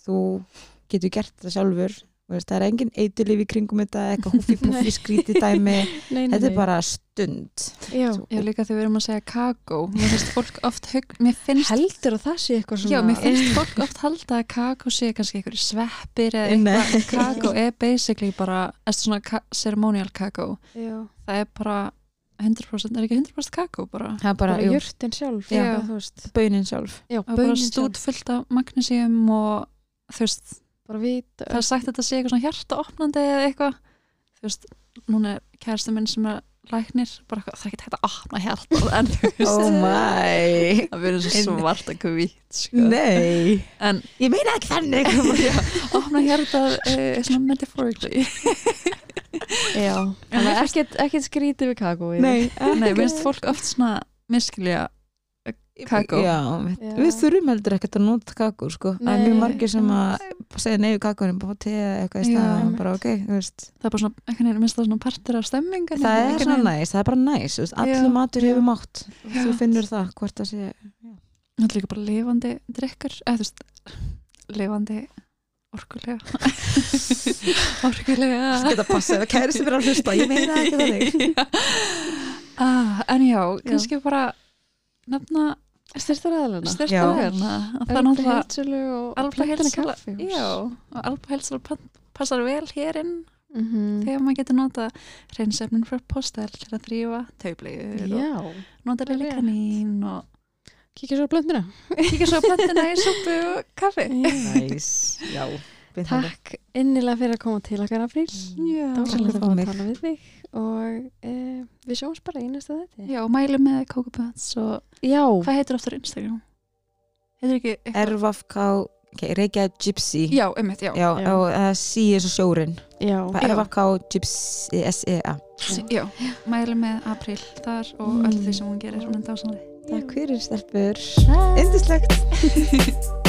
þú getur gert það sjálfur. Þú veist, það er engin eiturlif í kringum þetta eitthvað húfi púfi skríti dæmi. Nei, nei, þetta er bara stund. Já, Já, líka þegar við erum að segja kakó mér finnst fólk oft finnst heldur að það sé eitthvað svona Já, mér finnst fólk oft halda að kakó sé kannski einhverju sveppir eða eitthvað. Kakó er basically bara eftir svona ceremonial kakó. Það er bara 100% er ekki 100% kakó bara? Það er bara, bara jú, jurtin sjálf baunin sjálf. Já, bara stút fullt af magnesium og þú veist, bara vita það er sagt að þetta sé eitthvað svona hjartaopnandi eða eitthvað. Þú veist, núna er kærastu minn sem er læknir, bara eitthvað, það er ekki hægt að opna hjarta en þú veist, oh my. Það verður svo En- svart að kvít sko. nei, en ég meina ekki þannig. Opna hjartað uh, svona metaphorically. Já, þannig að ekkert, ekkert skrítið við kakó nei, Nei, minnst fólk oft svona miskilja kakó. já, Já. við þurfum heldur ekkert að nota kakó sko. það er mjög margir sem að segja nei við kakónum, bara fá te eða eitthvað í Já. staðan bara ok, þú veist það er bara svona, einhvern veginn minnst það svona partur af stemmingan það er svona næs, það er bara næs þú veist, allur Já. matur hefur mátt Já. þú finnur það, hvort það sé Það er líka bara lifandi drikkur eða þú veist, lifandi orkulega orkulega geta passað ef kæristu fyrir að hlusta, ég meina ekki þannig ah, En já, kannski bara nefna er heilsala kaffihús. Já, og Alba heilsala passar vel hér inn. Mhm. þegar maður getur nota reynsefnin frá postel til að þrýfa taublegur nota rétt. kanín og kíkja svo á blöndina kíkja svo á plantuna í súpu og kaffi. Næs, já takk innilega fyrir að koma til okkar Apríl. Já, Dásamlegt fyrir að fá að mig. tala við þig og e, við sjáumst bara í næsta þetta Já, og mælum með Pants og já, hvað heitir aftur Instagram? Heitir ekki eitthvað? RVFK, okay, Reykjavík Gypsy Já, einmitt, já. já, Já. og það sí er svo sjórin er RVFK Gypsy S-E-A Sí, já. Mælum með April þar og Mm. öllu því sem hún gerir hún er dásanlega. Takk fyrir stelpur Indislegt